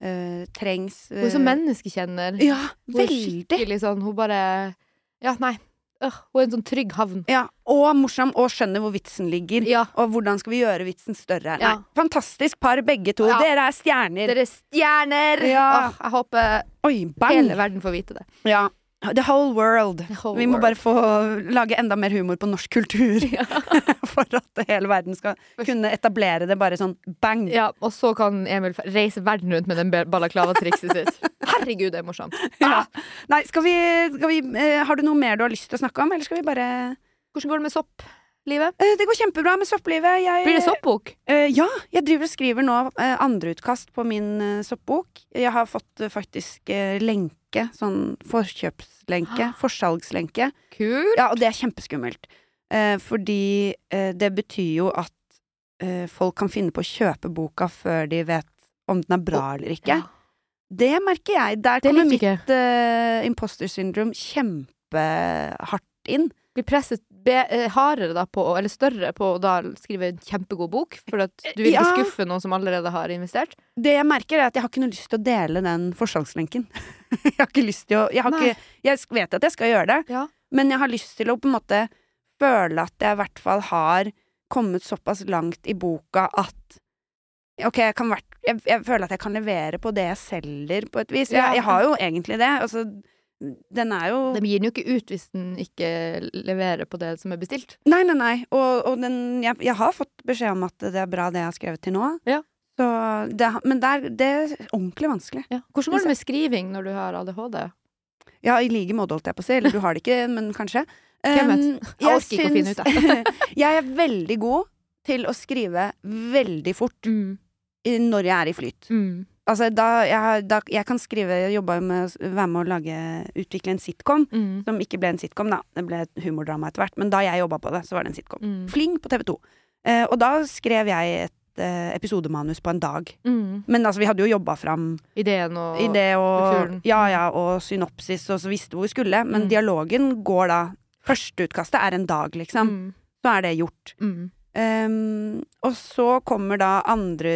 eh, trengs? Hun er så menneskekjenner. Ja, veldig. Hun, sånn Hun bare Ja, nei. Øh, er en sånn trygg havn. Ja, og morsom, og skjønner hvor vitsen ligger. Ja. Og hvordan skal vi gjøre vitsen større? Nei, Ja. fantastisk par begge to. Ja. Dere er stjerner. Dere er stjerner! Ja. Åh, jeg håper Oi, hele verden får vite det. Ja. The whole world. whole vi må world. bare få lage enda mer humor på norsk kultur. [LAUGHS] For at hele verden skal kunne etablere det bare sånn bang. Ja, og så kan Emil reise verden rundt med den balaklava-trikset sitt. Herregud, det er morsomt. [LAUGHS] Ja. Nei, skal vi, skal vi uh, Har du noe mer du har lyst til å snakke om, eller skal vi bare Hvordan går det med sopplivet? Eh, Det går kjempebra med sopplivet. Jeg, Blir det soppbok? Uh, ja, jeg driver og skriver nå uh, andreutkast på min uh, soppbok. Jeg har fått faktisk lenke, sånn forkjøpslenke, [GASPS] forsalgslenke. Kult! Ja, og det er kjempeskummelt. Fordi det betyr jo at folk kan finne på å kjøpe boka før de vet om den er bra eller ikke. Ja. Det merker jeg. Der kommer mitt uh, imposter syndrome kjempehardt inn. Blir presset be eh, hardere da på, eller større på å da skrive en kjempegod bok, for at du vil ikke Ja. skuffe noen som allerede har investert? Det jeg merker, er at jeg har ikke noe lyst til å dele den forsalgslenken. [LAUGHS] jeg har ikke lyst til å Jeg, har ikke, jeg vet at jeg skal gjøre det, Ja. men jeg har lyst til å på en måte føle at jeg i hvert fall har kommet såpass langt i boka at Ok, jeg, kan hvert, jeg, jeg føler at jeg kan levere på det jeg selger, på et vis. Jeg, jeg har jo egentlig det. Altså, den er jo Den gir den jo ikke ut hvis den ikke leverer på det som er bestilt. Nei, nei, nei. Og, og den jeg, jeg har fått beskjed om at det er bra, det jeg har skrevet til nå. Ja. Så det, men det er, det er ordentlig vanskelig. Ja. Hvordan går det med skriving når du har ADHD? Ja, i like måte, holdt jeg på å si. Eller du har det ikke, men kanskje. Hvem vet? Um, Jeg orker ikke å finne ut det. [LAUGHS] jeg er veldig god til å skrive veldig fort Mm. I- når jeg er i flyt. Mm. Altså, da jeg, da jeg kan skrive Jeg jobba jo med å være med å lage, utvikle en sitcom, Mm. som ikke ble en sitcom, da. Det ble et humordrama etter hvert. Men da jeg jobba på det, så var det en sitcom. Mm. Fling på TV 2. Eh, og da skrev jeg et eh, episodemanus på en dag. Mm. Men altså, vi hadde jo jobba fram Ideen og ide og. Ja, ja, og synopsis, og så visste hvor vi skulle. Men Mm. dialogen går da Førsteutkastet er en dag, liksom. Mm. Så er det gjort. Mm. Ehm, og så kommer da andre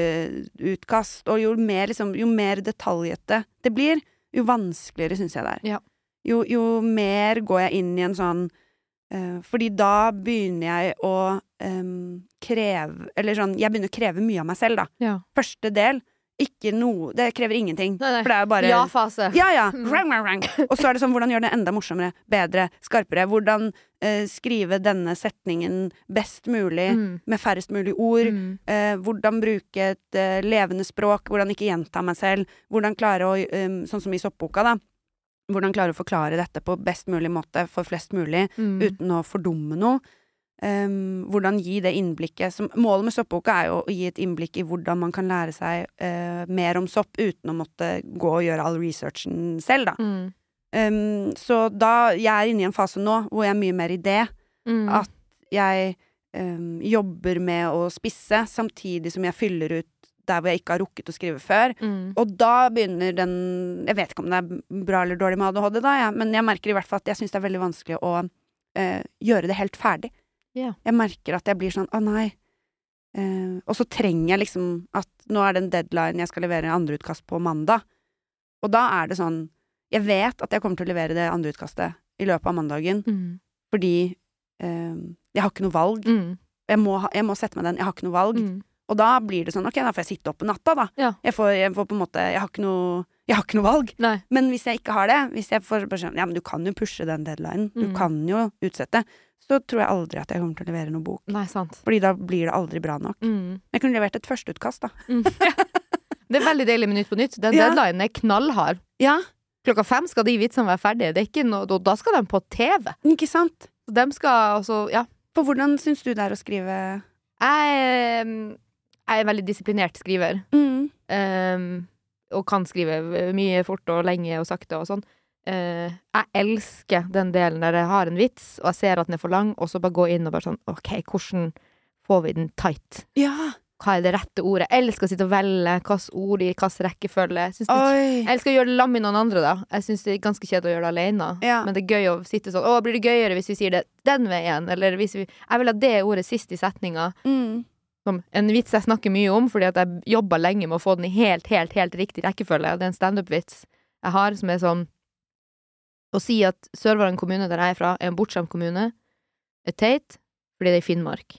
utkast, og jo mer, liksom, jo mer detaljete det blir, jo vanskeligere syns jeg det er. Ja. Jo, jo mer går jeg inn i en sånn uh, Fordi da begynner jeg å um, kreve Eller sånn, jeg begynner å kreve mye av meg selv, da. Ja. Første del, ikke noe Det krever ingenting. Nei, nei. For det er jo bare Ja-fase. ja, ja. Mm. Rang, rang, rang. Og så er det sånn, hvordan gjøre det enda morsommere, bedre, skarpere? Hvordan eh, skrive denne setningen best mulig, Mm. med færrest mulig ord? Mm. Eh, hvordan bruke et eh, levende språk? Hvordan ikke gjenta meg selv? Hvordan klare å, eh, sånn som i soppboka, da. Hvordan klare å forklare dette på best mulig måte for flest mulig, Mm. uten å fordumme noe? Ehm, hvordan gi det innblikket som, Målet med soppboka er jo å gi et innblikk i hvordan man kan lære seg uh, mer om sopp uten å måtte gå og gjøre all researchen selv, da. Mm. Um, så da Jeg er inne i en fase nå hvor jeg er mye mer i det. Mm. At jeg um, jobber med å spisse, samtidig som jeg fyller ut der hvor jeg ikke har rukket å skrive før. Mm. Og da begynner den Jeg vet ikke om det er bra eller dårlig med ADHD, da, ja, men jeg merker i hvert fall at jeg syns det er veldig vanskelig å eh, gjøre det helt ferdig. Ja. Jeg merker at jeg blir sånn Å, nei. Eh, og så trenger jeg liksom at nå er det en deadline jeg skal levere andreutkast på mandag. Og da er det sånn Jeg vet at jeg kommer til å levere det andreutkastet i løpet av mandagen, Mm. fordi eh, jeg har ikke noe valg. Mm. Jeg må, jeg må sette meg den. Jeg har ikke noe valg. Mm. Og da blir det sånn, ok, da får jeg sitte opp på natta, da. Ja. Jeg, får, jeg får på en måte Jeg har ikke noe, jeg har ikke noe valg. Nei. Men hvis jeg ikke har det, hvis jeg får beskjed om Ja, men du kan jo pushe den deadlinen, du Mm. kan jo utsette, så tror jeg aldri at jeg kommer til å levere noen bok. Nei, sant. Fordi da blir det aldri bra nok. Mm. Jeg kunne levert et førsteutkast, da. Mm. [LAUGHS] Det er veldig deilig med Nytt på nytt. Den Ja. deadlinen er knallhard. Ja, Klokka fem skal de vitsene være ferdige. Er og da skal de på TV. ikke sant? De skal altså Ja. For hvordan syns du det er å skrive Jeg, jeg er en veldig disiplinert skriver. mm. ehm, og kan skrive mye fort og lenge og sakte og sånn. Uh, jeg elsker den delen der jeg har en vits, og jeg ser at den er for lang, og så bare gå inn og bare sånn OK, hvordan får vi den tight? Ja. Hva er det rette ordet? Jeg elsker å sitte og velge hvilke ord i hvilken rekkefølge. Jeg, jeg elsker å gjøre det sammen med noen andre, da. Jeg syns det er ganske kjedelig å gjøre det alene. Ja. Men det er gøy å sitte sånn Å, blir det gøyere hvis vi sier det den veien? Eller hvis vi Jeg vil ha det ordet sist i setninga. Mm. Som en vits jeg snakker mye om, fordi at jeg jobba lenge med å få den i helt, helt, helt riktig rekkefølge. Det er en standup-vits jeg har som er sånn Å si at Sør-Varanger kommune, der jeg er fra, er en bortskjemt kommune, er teit fordi det er i Finnmark.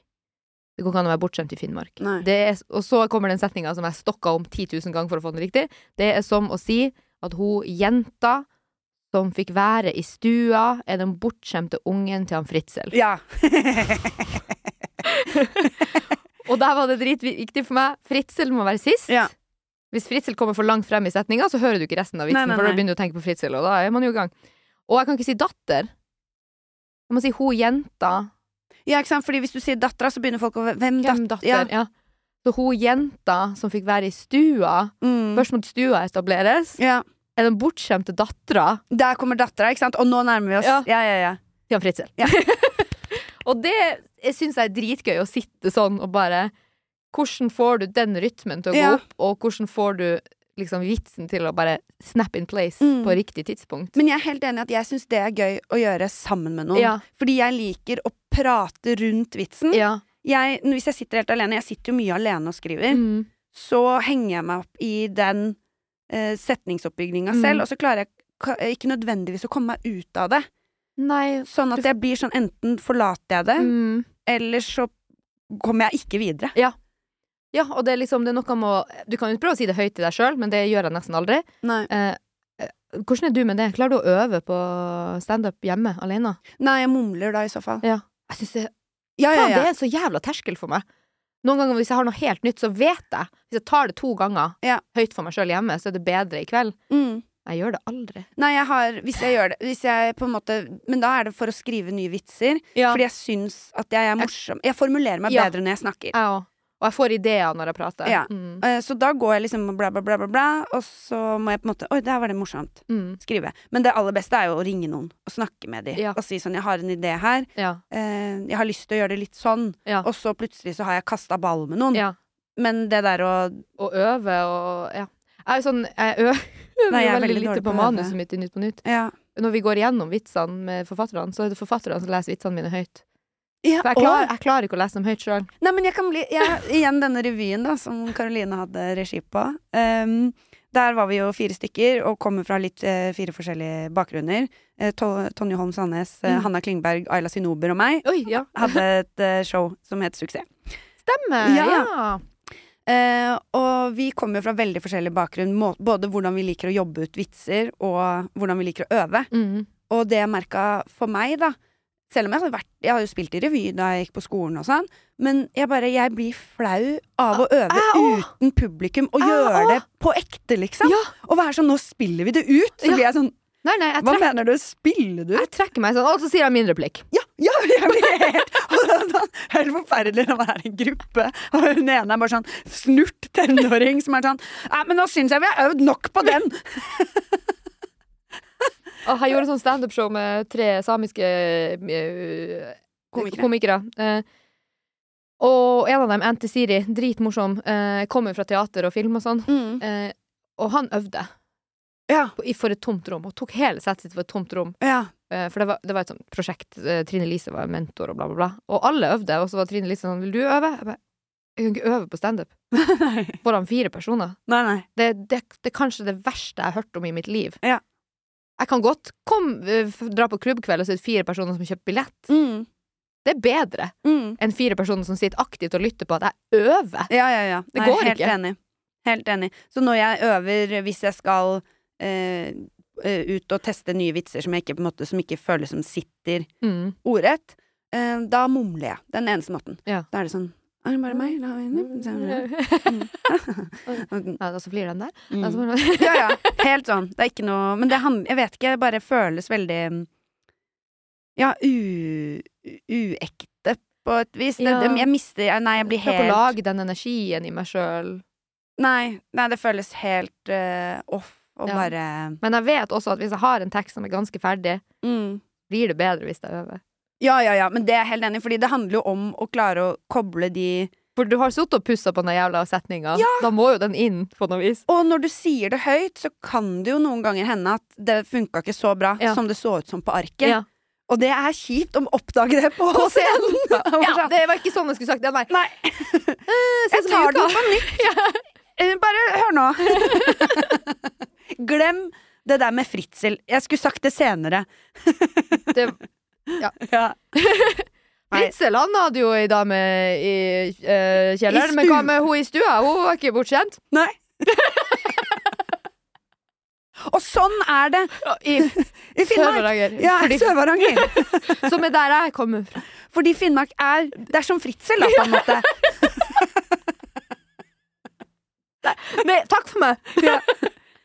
Det går ikke an å være bortskjemt i Finnmark. Det er, og så kommer den setninga som jeg stokka om 10 000 ganger for å få den riktig. Det er som å si at hun jenta som fikk være i stua, er den bortskjemte ungen til han Fritzel. Ja. [LAUGHS] [LAUGHS] Og der var det dritviktig for meg. Fritzel må være sist. Ja. Hvis Fritzel kommer for langt frem i setninga, så hører du ikke resten av vitsen, Nei, nei, for da begynner du å tenke på Fritzel, og da er man jo i gang. Og jeg kan ikke si datter. Jeg må si ho jenta. ja, ikke sant? Fordi hvis du sier dattera, så begynner folk å Hvem Hvem datter? Ja. Ja. Så hun jenta som fikk være i stua, Mm. først måtte stua etableres, ja. er den bortskjemte dattera Der kommer dattera, ikke sant? Og nå nærmer vi oss. Ja. Ja, ja, ja. til Fritzel. Ja. [LAUGHS] og det syns jeg er dritgøy å sitte sånn og bare Hvordan får du den rytmen til å gå Ja. opp, og hvordan får du liksom vitsen til å bare snap in place Mm. på riktig tidspunkt? Men jeg er helt enig i at jeg syns det er gøy å gjøre sammen med noen. Ja. Fordi jeg liker å prate rundt vitsen. Ja. Jeg, hvis jeg sitter helt alene, jeg sitter jo mye alene og skriver, Mm. så henger jeg meg opp i den eh, setningsoppbygninga Mm. selv, og så klarer jeg ikke nødvendigvis å komme meg ut av det. Nei Sånn at jeg blir sånn enten forlater jeg det, mm. eller så kommer jeg ikke videre. Ja, og det er liksom det er noe med å Du kan jo prøve å si det høyt til deg sjøl, men det gjør jeg nesten aldri. Nei. Eh, eh, hvordan er du med det? Klarer du å øve på standup hjemme alene? Nei, jeg mumler da i så fall. Ja. Jeg synes det Ja, ja, Faen, det ja. er så jævla terskel for meg. Noen ganger hvis jeg har noe helt nytt, så vet jeg. Hvis jeg tar det to ganger Ja. høyt for meg sjøl hjemme, så er det bedre i kveld. Mm. Jeg gjør det aldri. Nei, jeg har Hvis jeg gjør det hvis jeg måte, Men da er det for å skrive nye vitser. Ja. Fordi jeg syns at jeg er morsom. Jeg formulerer meg Ja. bedre når jeg snakker. Jeg. Og jeg får ideer når jeg prater. Ja. Mm. Eh, Så da går jeg liksom bla, bla, bla, bla, bla, og så må jeg på en måte Oi, der var det morsomt. Mm. Skrive. Men det aller beste er jo å ringe noen og snakke med dem. Ja. Og si sånn Jeg har en idé her. Ja. eh, Jeg har lyst til å gjøre det litt sånn. Og så plutselig så har jeg kasta ball med noen. ja. Men det der å Å øve og Ja. Jeg er sånn Jeg [LAUGHS] øver er veldig veldig lite på manuset mitt i Nytt på Nytt. Ja. Når vi går igjennom vitsene med forfatterne, så er det forfatterne som leser vitsene mine høyt. ja For jeg, klar, jeg klarer ikke å lese dem høyt sjøl. Nei, men jeg kan bli jeg, Igjen denne revyen da som Karoline hadde regi på. Um, der var vi jo fire stykker og kommer fra litt eh, fire forskjellige bakgrunner. Eh, To- Tonje Holm Sandnes, eh, Mm. Hanna Klingberg, Ayla Sinober og meg Oi, ja. hadde et eh, show som het Suksess. Stemmer! Ja. Ja. Eh, og vi kommer jo fra veldig forskjellig bakgrunn. må- Både hvordan vi liker å jobbe ut vitser, og hvordan vi liker å øve. Mm. Og det jeg merka for meg, da Selv om jeg hadde vært Jeg har jo spilt i revy da jeg gikk på skolen og sånn, men jeg bare Jeg blir flau av å øve òg. uten publikum og Jeg gjøre det på ekte, liksom. Ja. Og være sånn Nå spiller vi det ut! Så Ja. blir jeg sånn Nei, nei, jeg, Hva mener du? Spiller du? jeg trekker meg sånn, og så sier jeg min replikk. Ja. Ja, [LAUGHS] jeg blir helt Helt forferdelig er i en gruppe, og hun ene er bare sånn snurt tenåring som er sånn Nei, men nå syns jeg vi har øvd nok på den! [LAUGHS] Og jeg gjorde sånn standup-show med tre samiske uh, Komikere. komikere. Eh, og en av dem, Anti Siri, dritmorsom, uh, kommer fra teater og film og sånn. Mm. Og han øvde Ja. på, for et tomt rom, Hun tok hele settet sitt for et tomt rom. Ja. Eh, for det var, det var et sånt prosjekt. Eh, Trine Lise var mentor og bla, bla, bla. Og alle øvde, og så var Trine Lise sånn Vil du øve? Jeg bare Jeg kan ikke øve på standup [LAUGHS] foran fire personer. nei, nei. Det, det, det er kanskje det verste jeg har hørt om i mitt liv. Ja. Jeg kan godt kom, eh, dra på klubbkveld og så er fire personer som kjøpt billett. Mm. Det er bedre Mm. enn fire personer som sitter aktivt og lytter på at jeg øver. Ja, ja, ja. Det Nei, går helt ikke. Enig. Helt enig. Så når jeg øver, hvis jeg skal eh, eh, ut og teste nye vitser som, jeg ikke, måte, som ikke føles som sitter Mm. ordrett, eh, da mumler jeg. Den eneste måten. Ja. Da er det sånn Er det bare meg? La meg Mm. [LAUGHS] og så flirer den der. Mm. Ja, ja. Helt sånn. Det er ikke noe Men det Jeg vet ikke, det bare føles veldig Ja, u, uekte på et vis. Det, det, jeg mister Nei, jeg blir Prøv å helt lage den energien i meg sjøl. Nei, nei, det føles helt uh, off og Ja. bare Men jeg vet også at hvis jeg har en tekst som er ganske ferdig, mm. blir det bedre hvis jeg øver. Ja, ja, ja, men det er jeg helt enig i, fordi det handler jo om å klare å koble de For du har sittet og pussa på den jævla setninga. Ja. Da må jo den inn på noe vis. Og når du sier det høyt, så kan det jo noen ganger hende at det funka ikke så bra Ja. som det så ut som på arket. Ja. Og det er kjipt å oppdage det på, [LAUGHS] scenen! Ja, [LAUGHS] det var ikke sånn jeg skulle sagt det. Nei. Nei. Eh, sånn [LAUGHS] Jeg tar det på nytt. Eh, Bare hør nå. Glem det der med fritzel. Jeg skulle sagt det senere. Det, Ja. [LAUGHS] ja. [LAUGHS] Fritzel han hadde jo ei dame i uh, kjelleren, I men hva med hun i stua? Hun var ikke bortskjemt. Nei. [LAUGHS] Og sånn er det I i Finnmark. Ja, Sør-Varanger. Som er der jeg kommer fra. Fordi Finnmark er Det er som fritzel, da, på en måte. Nei, takk for meg.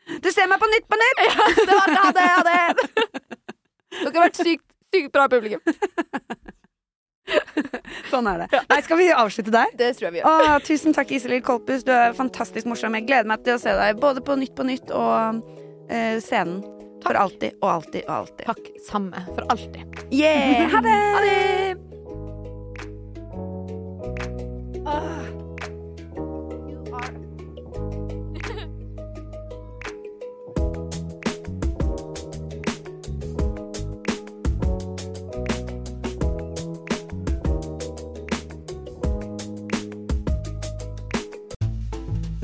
Du ser meg på Nytt på Nytt! [LAUGHS] Det var det, det, det. [LAUGHS] Dere har vært sykt, sykt bra publikum. [LAUGHS] Sånn er det. Nei, skal vi avslutte der? Det tror jeg vi gjør. Å, tusen takk, Iselin Kolpus. Du er fantastisk morsom. Jeg gleder meg til å se deg både på Nytt på Nytt og uh, scenen. For alltid og alltid og alltid. Takk. Samme. For alltid. Yeah! Ha det! Ha det!